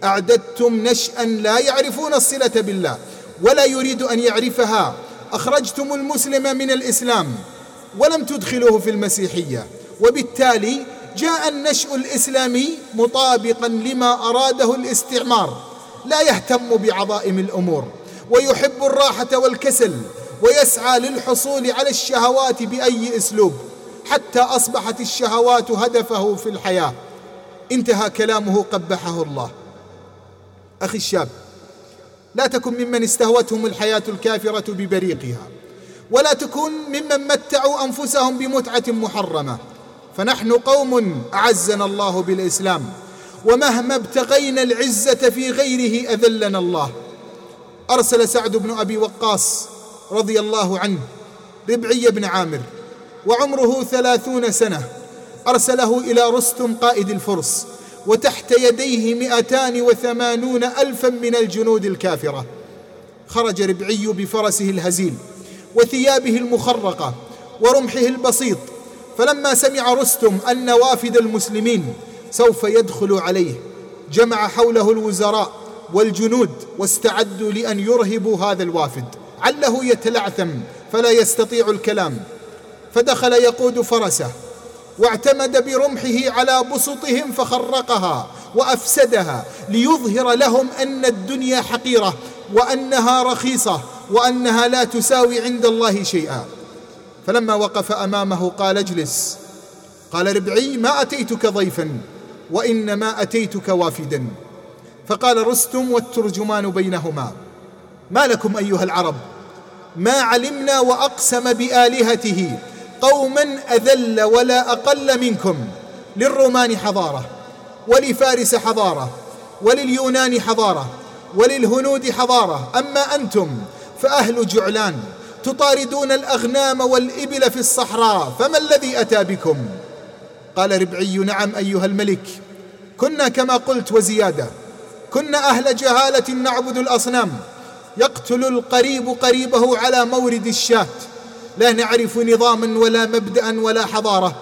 أعددتم نشأ لا يعرفون الصلة بالله ولا يريد أن يعرفها. أخرجتم المسلم من الإسلام ولم تدخلوه في المسيحية. وبالتالي جاء النشء الإسلامي مطابقا لما أراده الاستعمار. لا يهتم بعظائم الأمور. ويحب الراحة والكسل. ويسعى للحصول على الشهوات بأي أسلوب. حتى أصبحت الشهوات هدفه في الحياة. انتهى كلامه قبحه الله. أخي الشاب لا تكن ممن استهوتهم الحياة الكافرة ببريقها ولا تكن ممن متعوا أنفسهم بمتعة محرمة. فنحن قوم أعزنا الله بالإسلام ومهما ابتغينا العزة في غيره أذلنا الله. أرسل سعد بن أبي وقاص رضي الله عنه ربعي بن عامر. وعمره ثلاثون سنة. أرسله إلى رستم قائد الفرس وتحت يديه مئتان وثمانون الفا من الجنود الكافرة. خرج ربعي بفرسه الهزيل وثيابه المخرقة ورمحه البسيط. فلما سمع رستم أن وافد المسلمين سوف يدخل عليه. جمع حوله الوزراء والجنود واستعدوا لأن يرهبوا هذا الوافد. عله يتلعثم فلا يستطيع الكلام. فدخل يقود فرسه واعتمد برمحه على بسطهم فخرقها وأفسدها ليظهر لهم أن الدنيا حقيرة وأنها رخيصة وأنها لا تساوي عند الله شيئا. فلما وقف أمامه قال اجلس. قال ربعي ما أتيتك ضيفا؟ وانما أتيتك وافدا. فقال رستم والترجمان بينهما. ما لكم أيها العرب؟ ما علمنا وأقسم بآلهته قوما أذل ولا أقل منكم للرومان حضارة ولفارس حضارة ولليونان حضارة وللهنود حضارة. أما أنتم فأهل جعلان تطاردون الأغنام والإبل في الصحراء فما الذي أتى بكم؟ قال ربعي نعم أيها الملك كنا كما قلت وزيادة كنا أهل جهالة نعبد الأصنام يقتل القريب قريبه على مورد الشاة. لا نعرف نظاما ولا مبدا ولا حضارة.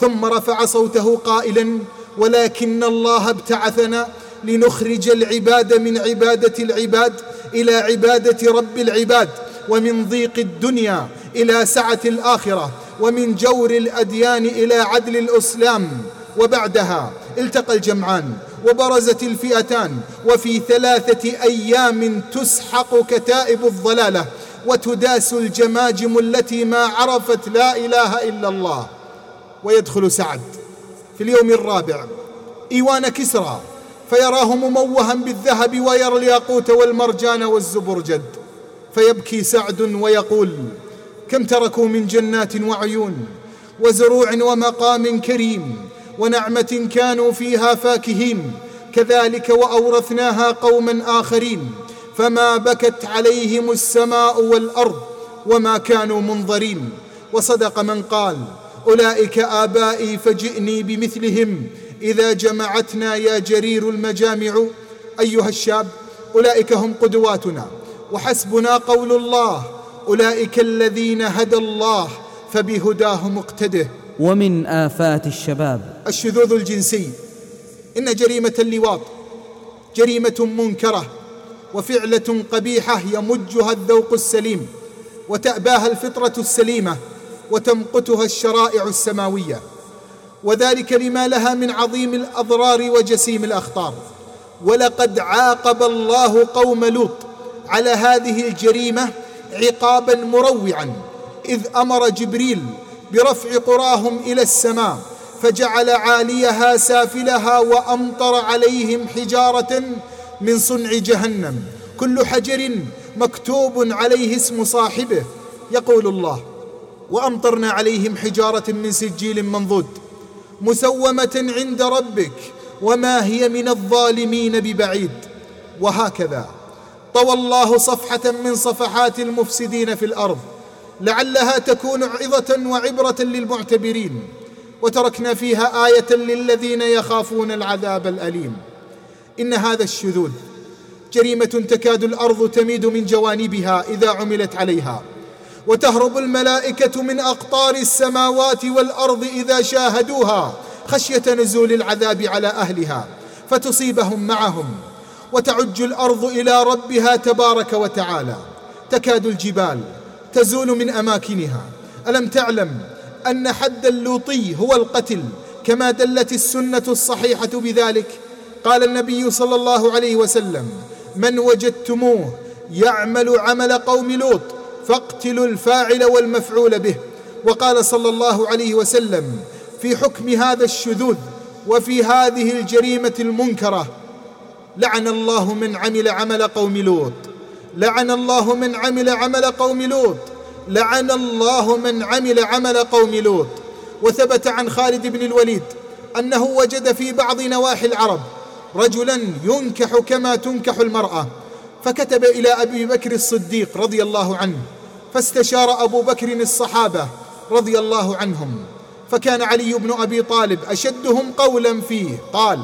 ثم رفع صوته قائلا ولكن الله ابتعثنا لنخرج العباد من عبادة العباد إلى عبادة رب العباد ومن ضيق الدنيا إلى سعة الآخرة ومن جور الأديان إلى عدل الإسلام. وبعدها التقى الجمعان وبرزت الفئتان وفي ثلاثة أيام تسحق كتائب الضلالة وتداس الجماجم التي ما عرفت لا إله إلا الله. ويدخل سعد في اليوم الرابع. إيوان كسرى فيراه مموها بالذهب ويرى الياقوت والمرجان والزبرجد فيبكي سعد ويقول كم تركوا من جنات وعيون وزروع ومقام كريم ونعمة كانوا فيها فاكهين كذلك وأورثناها قوما آخرين. فما بكت عليهم السماء والأرض وما كانوا منظرين. وصدق من قال أولئك آبائي فجئني بمثلهم إذا جمعتنا يا جرير المجامع. أيها الشاب أولئك هم قدواتنا وحسبنا قول الله أولئك الذين هدى الله فبهداه مقتده ومن آفات الشباب. الشذوذ الجنسي. إن جريمة اللواط جريمة منكرة. وفعلة قبيحة يمجها الذوق السليم وتأباها الفطرة السليمة وتمقتها الشرائع السماوية. وذلك لما لها من عظيم الأضرار وجسيم الأخطار. ولقد عاقب الله قوم لوط على هذه الجريمة عقابا مروعا إذ أمر جبريل برفع قراهم إلى السماء فجعل عاليها سافلها وأمطر عليهم حجارة من صنع جهنم. كل حجر مكتوب عليه اسم صاحبه. يقول الله وأمطرنا عليهم حجارة من سجيل منضود. مسومة عند ربك وما هي من الظالمين ببعيد. وهكذا طوى الله صفحة من صفحات المفسدين في الأرض. لعلها تكون عظة وعبرة للمعتبرين. وتركنا فيها آية للذين يخافون العذاب الأليم. إن هذا الشذوذ جريمة تكاد الأرض تميد من جوانبها إذا عملت عليها. وتهرب الملائكة من أقطار السماوات والأرض إذا شاهدوها خشية نزول العذاب على أهلها فتصيبهم معهم. وتعج الأرض إلى ربها تبارك وتعالى. تكاد الجبال تزول من أماكنها. ألم تعلم أن حد اللوطي هو القتل؟ كما دلت السنة الصحيحة بذلك قال النبي صلى الله عليه وسلم من وجدتموه يعمل عمل قوم لوط فاقتلوا الفاعل والمفعول به. وقال صلى الله عليه وسلم في حكم هذا الشذوذ وفي هذه الجريمة المنكرة لعن الله من عمل عمل قوم لوط لعن الله من عمل عمل قوم لوط لعن الله من عمل عمل قوم لوط. وثبت عن خالد بن الوليد أنه وجد في بعض نواحي العرب رجلا ينكح كما تنكح المرأة. فكتب إلى أبي بكر الصديق رضي الله عنه فاستشار أبو بكر الصحابة رضي الله عنهم. فكان علي بن أبي طالب أشدهم قولا فيه قال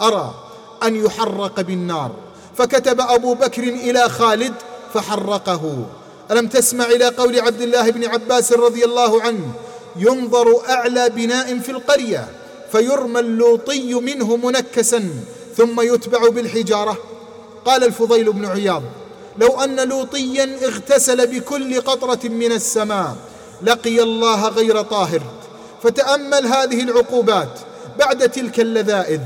أرى أن يحرق بالنار. فكتب أبو بكر إلى خالد فحرقه. ألم تسمع إلى قول عبد الله بن عباس رضي الله عنه ينظر أعلى بناء في القرية فيرمى اللوطي منه منكسا ثم يتبع بالحجارة. قال الفضيل بن عياض لو أن لوطيا اغتسل بكل قطرة من السماء لقي الله غير طاهر. فتأمل هذه العقوبات بعد تلك اللذائذ.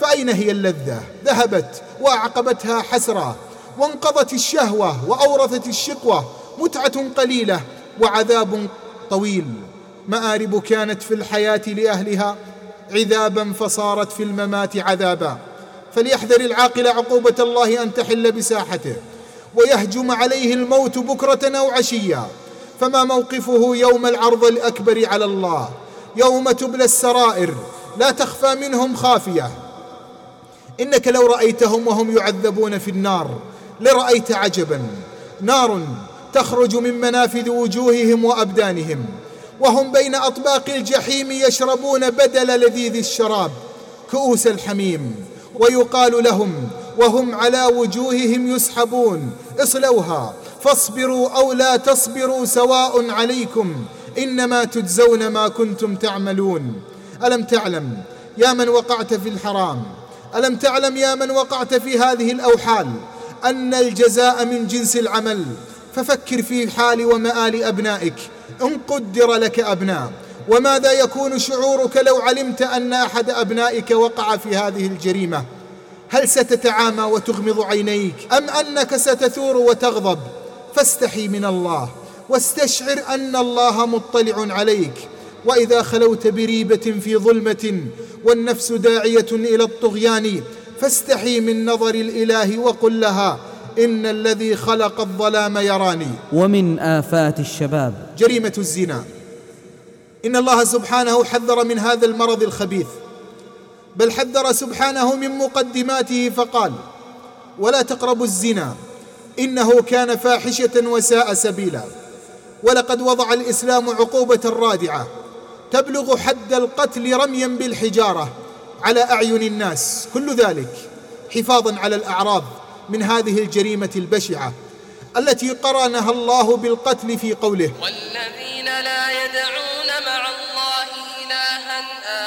فأين هي اللذة؟ ذهبت وأعقبتها حسرة وانقضت الشهوة وأورثت الشقوة متعة قليلة وعذاب طويل. مآرب كانت في الحياة لأهلها عذابا فصارت في الممات عذابا. فليحذر العاقل عقوبة الله أن تحل بساحته ويهجم عليه الموت بكرة أو عشيا فما موقفه يوم العرض الأكبر على الله؟ يوم تبلى السرائر لا تخفى منهم خافية. إنك لو رأيتهم وهم يعذبون في النار لرأيت عجبا. نار تخرج من منافذ وجوههم وأبدانهم وهم بين أطباق الجحيم يشربون بدل لذيذ الشراب كؤوس الحميم. ويقال لهم وهم على وجوههم يسحبون. اصلوها فاصبروا أو لا تصبروا سواء عليكم. إنما تجزون ما كنتم تعملون. ألم تعلم يا من وقعت في الحرام؟ ألم تعلم يا من وقعت في هذه الأوحال؟ أن الجزاء من جنس العمل. ففكر في حال ومآل أبنائك. إن قدر لك أبناء. وماذا يكون شعورك لو علمت أن أحد أبنائك وقع في هذه الجريمة؟ هل ستتعامى وتغمض عينيك؟ أم أنك ستثور وتغضب؟ فاستحي من الله واستشعر أن الله مطلع عليك. وإذا خلوت بريبة في ظلمة والنفس داعية إلى الطغيان فاستحي من نظر الإله وقل لها إن الذي خلق الظلام يراني. ومن آفات الشباب. جريمة الزنا. إن الله سبحانه حذر من هذا المرض الخبيث. بل حذر سبحانه من مقدماته فقال ولا تقربوا الزنا إنه كان فاحشة وساء سبيلا. ولقد وضع الإسلام عقوبة رادعة تبلغ حد القتل رميا بالحجارة على أعين الناس. كل ذلك حفاظا على الأعراض من هذه الجريمة البشعة التي قرنها الله بالقتل في قوله. والذين لا يدعون مع الله إلها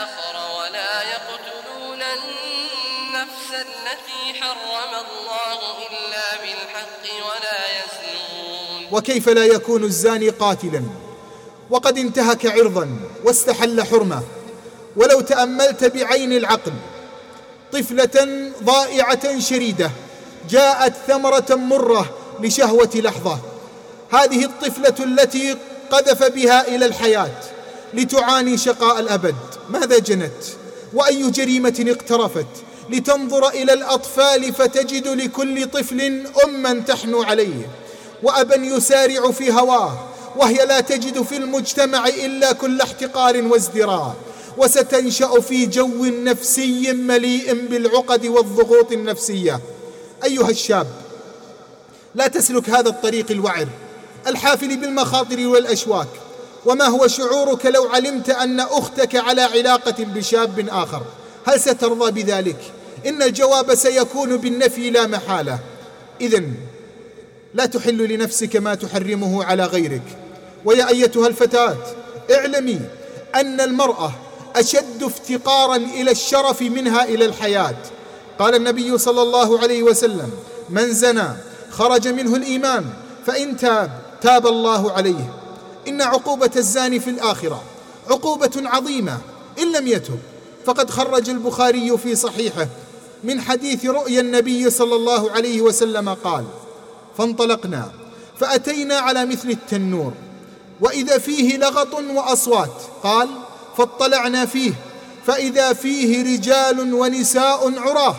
آخر ولا يقتلون النفس التي حرم الله إلا بالحق ولا يزنون. وكيف لا يكون الزاني قاتلا؟ وقد انتهك عرضا واستحل حرمه. ولو تأملت بعين العقل طفلة ضائعة شريدة جاءت ثمرة مرة لشهوة لحظة. هذه الطفلة التي قذف بها إلى الحياة لتعاني شقاء الأبد. ماذا جنت؟ وأي جريمة اقترفت لتنظر إلى الأطفال فتجد لكل طفل أما تحنو عليه وأبا يسارع في هواه وهي لا تجد في المجتمع إلا كل احتقار وازدراء. وستنشأ في جو نفسي مليء بالعقد والضغوط النفسية. أيها الشاب لا تسلك هذا الطريق الوعر الحافل بالمخاطر والأشواك. وما هو شعورك لو علمت أن أختك على علاقة بشاب آخر؟ هل سترضى بذلك؟ إن الجواب سيكون بالنفي لا محالة. اذا لا تحل لنفسك ما تحرمه على غيرك. ويا أيتها الفتاة اعلمي أن المرأة أشد افتقارا إلى الشرف منها إلى الحياة. قال النبي صلى الله عليه وسلم من زنى خرج منه الإيمان فإن تاب تاب الله عليه. إن عقوبة الزاني في الآخرة عقوبة عظيمة إن لم يتب. فقد خرج البخاري في صحيحه من حديث رؤيا النبي صلى الله عليه وسلم قال فانطلقنا فأتينا على مثل التنور وإذا فيه لغط وأصوات. قال فاطلعنا فيه فإذا فيه رجال ونساء عراه.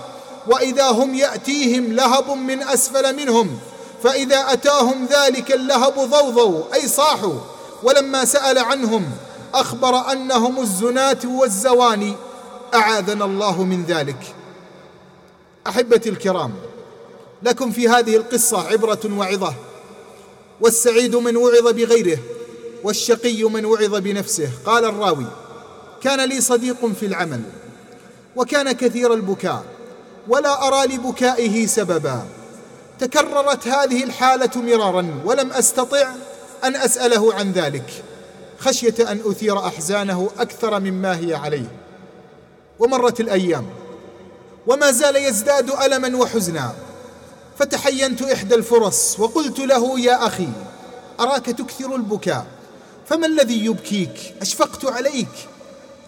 وإذا هم يأتيهم لهب من أسفل منهم فإذا أتاهم ذلك اللهب ضوضوا أي صاحوا. ولما سأل عنهم أخبر أنهم الزناة والزواني أعاذنا الله من ذلك. أحبتي الكرام لكم في هذه القصة عبرة وعظة والسعيد من وعظ بغيره والشقي من وعظ بنفسه. قال الراوي كان لي صديق في العمل وكان كثير البكاء ولا أرى لبكائه سببا. تكررت هذه الحالة مرارا ولم أستطع أن أسأله عن ذلك. خشية أن أثير أحزانه أكثر مما هي عليه. ومرت الأيام. وما زال يزداد ألما وحزنا. فتحينت إحدى الفرص وقلت له يا أخي أراك تكثر البكاء. فما الذي يبكيك؟ أشفقت عليك.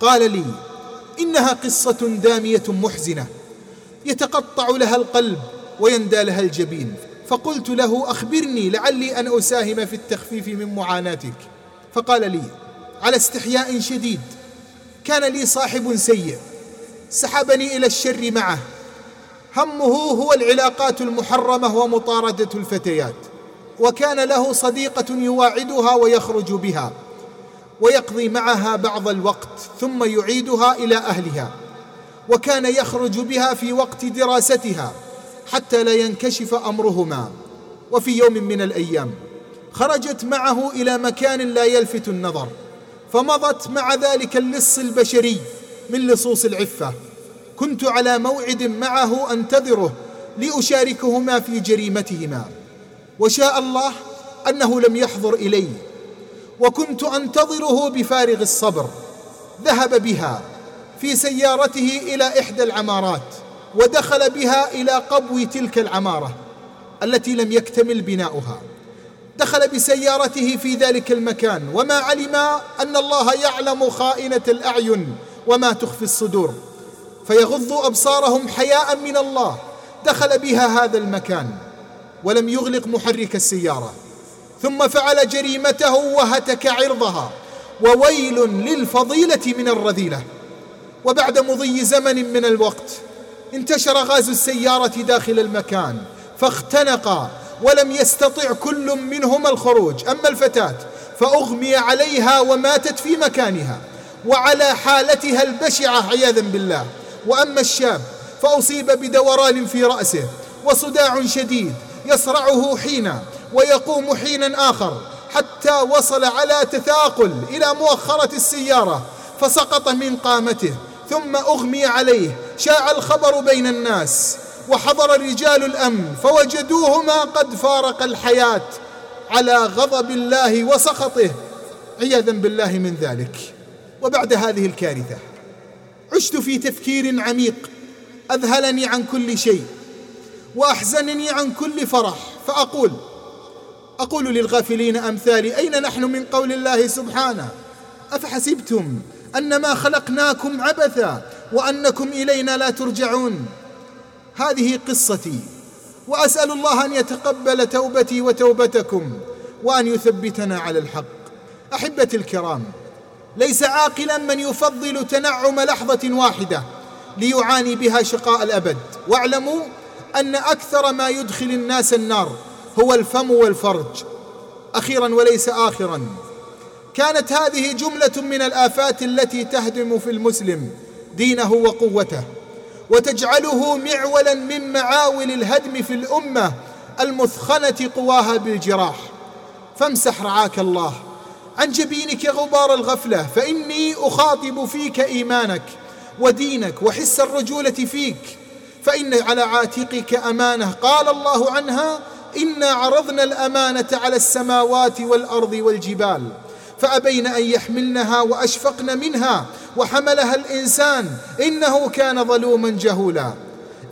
قال لي إنها قصة دامية محزنة. يتقطع لها القلب ويندى لها الجبين. فقلت له أخبرني لعلي أن أساهم في التخفيف من معاناتك. فقال لي على استحياء شديد كان لي صاحب سيء سحبني إلى الشر معه. همه هو العلاقات المحرمة ومطاردة الفتيات وكان له صديقة يواعدها ويخرج بها ويقضي معها بعض الوقت ثم يعيدها إلى أهلها. وكان يخرج بها في وقت دراستها حتى لا ينكشف أمرهما. وفي يوم من الأيام خرجت معه إلى مكان لا يلفت النظر فمضت مع ذلك اللص البشري من لصوص العفة. كنت على موعد معه أنتظره لأشاركهما في جريمتهما. وشاء الله أنه لم يحضر الي وكنت أنتظره بفارغ الصبر. ذهب بها. في سيارته إلى إحدى العمارات ودخل بها إلى قبو تلك العمارة التي لم يكتمل بناؤها. دخل بسيارته في ذلك المكان وما علم أن الله يعلم خائنة الأعين وما تخفي الصدور فيغضوا أبصارهم حياء من الله. دخل بها هذا المكان ولم يغلق محرك السيارة. ثم فعل جريمته وهتك عرضها وويل للفضيلة من الرذيلة. وبعد مضي زمن من الوقت انتشر غاز السيارة داخل المكان فاختنقا ولم يستطع كل منهما الخروج. أما الفتاة فأغمي عليها وماتت في مكانها وعلى حالتها البشعة عياذا بالله. وأما الشاب فأصيب بدوران في رأسه وصداع شديد يصرعه حينا ويقوم حينا آخر حتى وصل على تثاقل إلى مؤخرة السيارة فسقط من قامته. ثم أغمي عليه شاع الخبر بين الناس وحضر رجال الأمن فوجدوهما قد فارق الحياة على غضب الله وسخطه. عياذا بالله من ذلك. وبعد هذه الكارثة عشت في تفكير عميق أذهلني عن كل شيء وأحزنني عن كل فرح. فأقول أقول للغافلين أمثالي أين نحن من قول الله سبحانه؟ انما خلقناكم عبثا وأنكم إلينا لا ترجعون. هذه قصتي وأسأل الله أن يتقبل توبتي وتوبتكم وأن يثبتنا على الحق. أحبتي الكرام ليس عاقلا من يفضل تنعم لحظة واحدة ليعاني بها شقاء الأبد. واعلموا أن أكثر ما يدخل الناس النار هو الفم والفرج. أخيرا وليس اخرا. كانت هذه جملة من الآفات التي تهدم في المسلم دينه وقوته وتجعله معولا من معاول الهدم في الأمة المثخنة قواها بالجراح. فامسح رعاك الله. عن جبينك غبار الغفلة فإني أخاطب فيك إيمانك ودينك وحس الرجولة فيك. فإن على عاتقك أمانة. قال الله عنها إنا عرضنا الأمانة على السماوات والأرض والجبال. فأبين أن يحملنها وأشفقن منها وحملها الإنسان إنه كان ظلوما جهولا.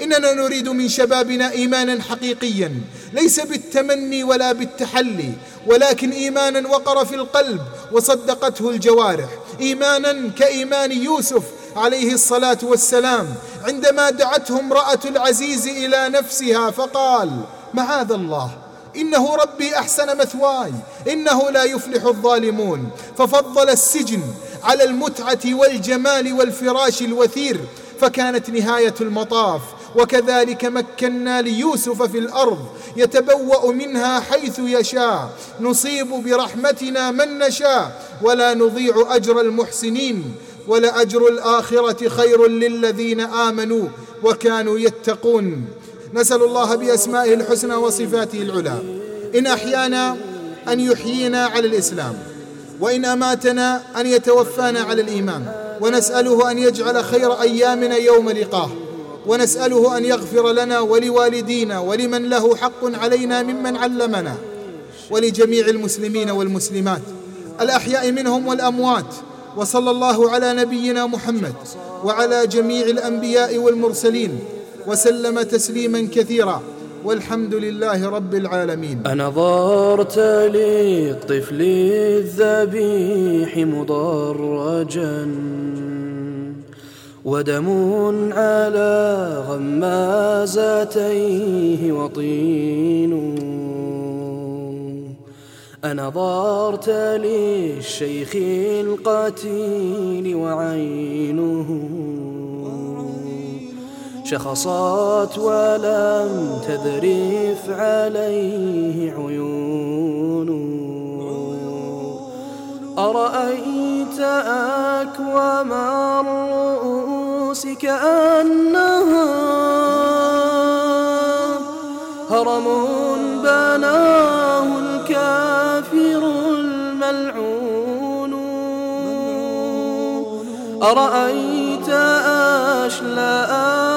إننا نريد من شبابنا إيمانا حقيقيا ليس بالتمني ولا بالتحلي ولكن إيمانا وقر في القلب وصدقته الجوارح. إيمانا كإيمان يوسف عليه الصلاة والسلام عندما دعته امرأة العزيز إلى نفسها فقال معاذ الله. إنه ربي أحسن مثواي إنه لا يفلح الظالمون. ففضل السجن على المتعة والجمال والفراش الوثير فكانت نهاية المطاف. وكذلك مكنا ليوسف في الأرض يتبوأ منها حيث يشاء. نصيب برحمتنا من نشاء ولا نضيع أجر المحسنين. ولأجر الآخرة خير للذين آمنوا وكانوا يتقون. نسأل الله بأسمائه الحسنى وصفاته العلى. إن أحيانا أن يحيينا على الإسلام وإن أماتنا أن يتوفانا على الإيمان. ونسأله أن يجعل خير أيامنا يوم لقاه. ونسأله أن يغفر لنا ولوالدينا ولمن له حق علينا ممن علمنا. ولجميع المسلمين والمسلمات. الأحياء منهم والأموات. وصلى الله على نبينا محمد وعلى جميع الأنبياء والمرسلين. وسلم تسليما كثيرا والحمد لله رب العالمين. أنظرت للطفل الذبيح مضرجا ودم على غمازتيه وطين. أنظرت للشيخ القتيل وعينه. شخصت ولم تذرف عليه عيونه أرأيت أكوام الرؤوس كأنها هرم بناه الكافر الملعون. أرأيت أشلاء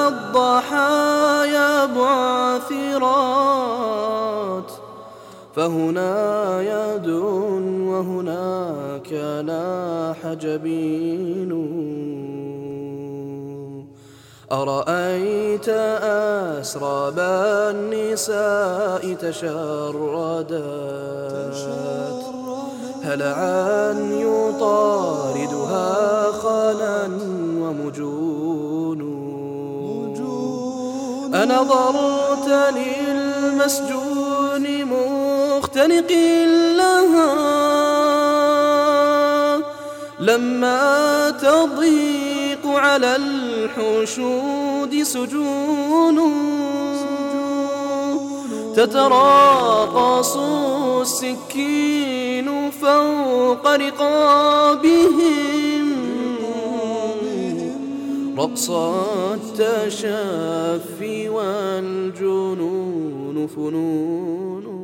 الضحايا بعثرات. فهنا يد وهناك لاح جبين أرأيت أسراب النساء تشردت؟ هلعا يطاردها خلا ومجون أنظرت للمسجون مختنق لها. لما تضيق على الحشود سجون. تتراقص السكين فوق رقابهم. رقص التشافي والجنون فنون.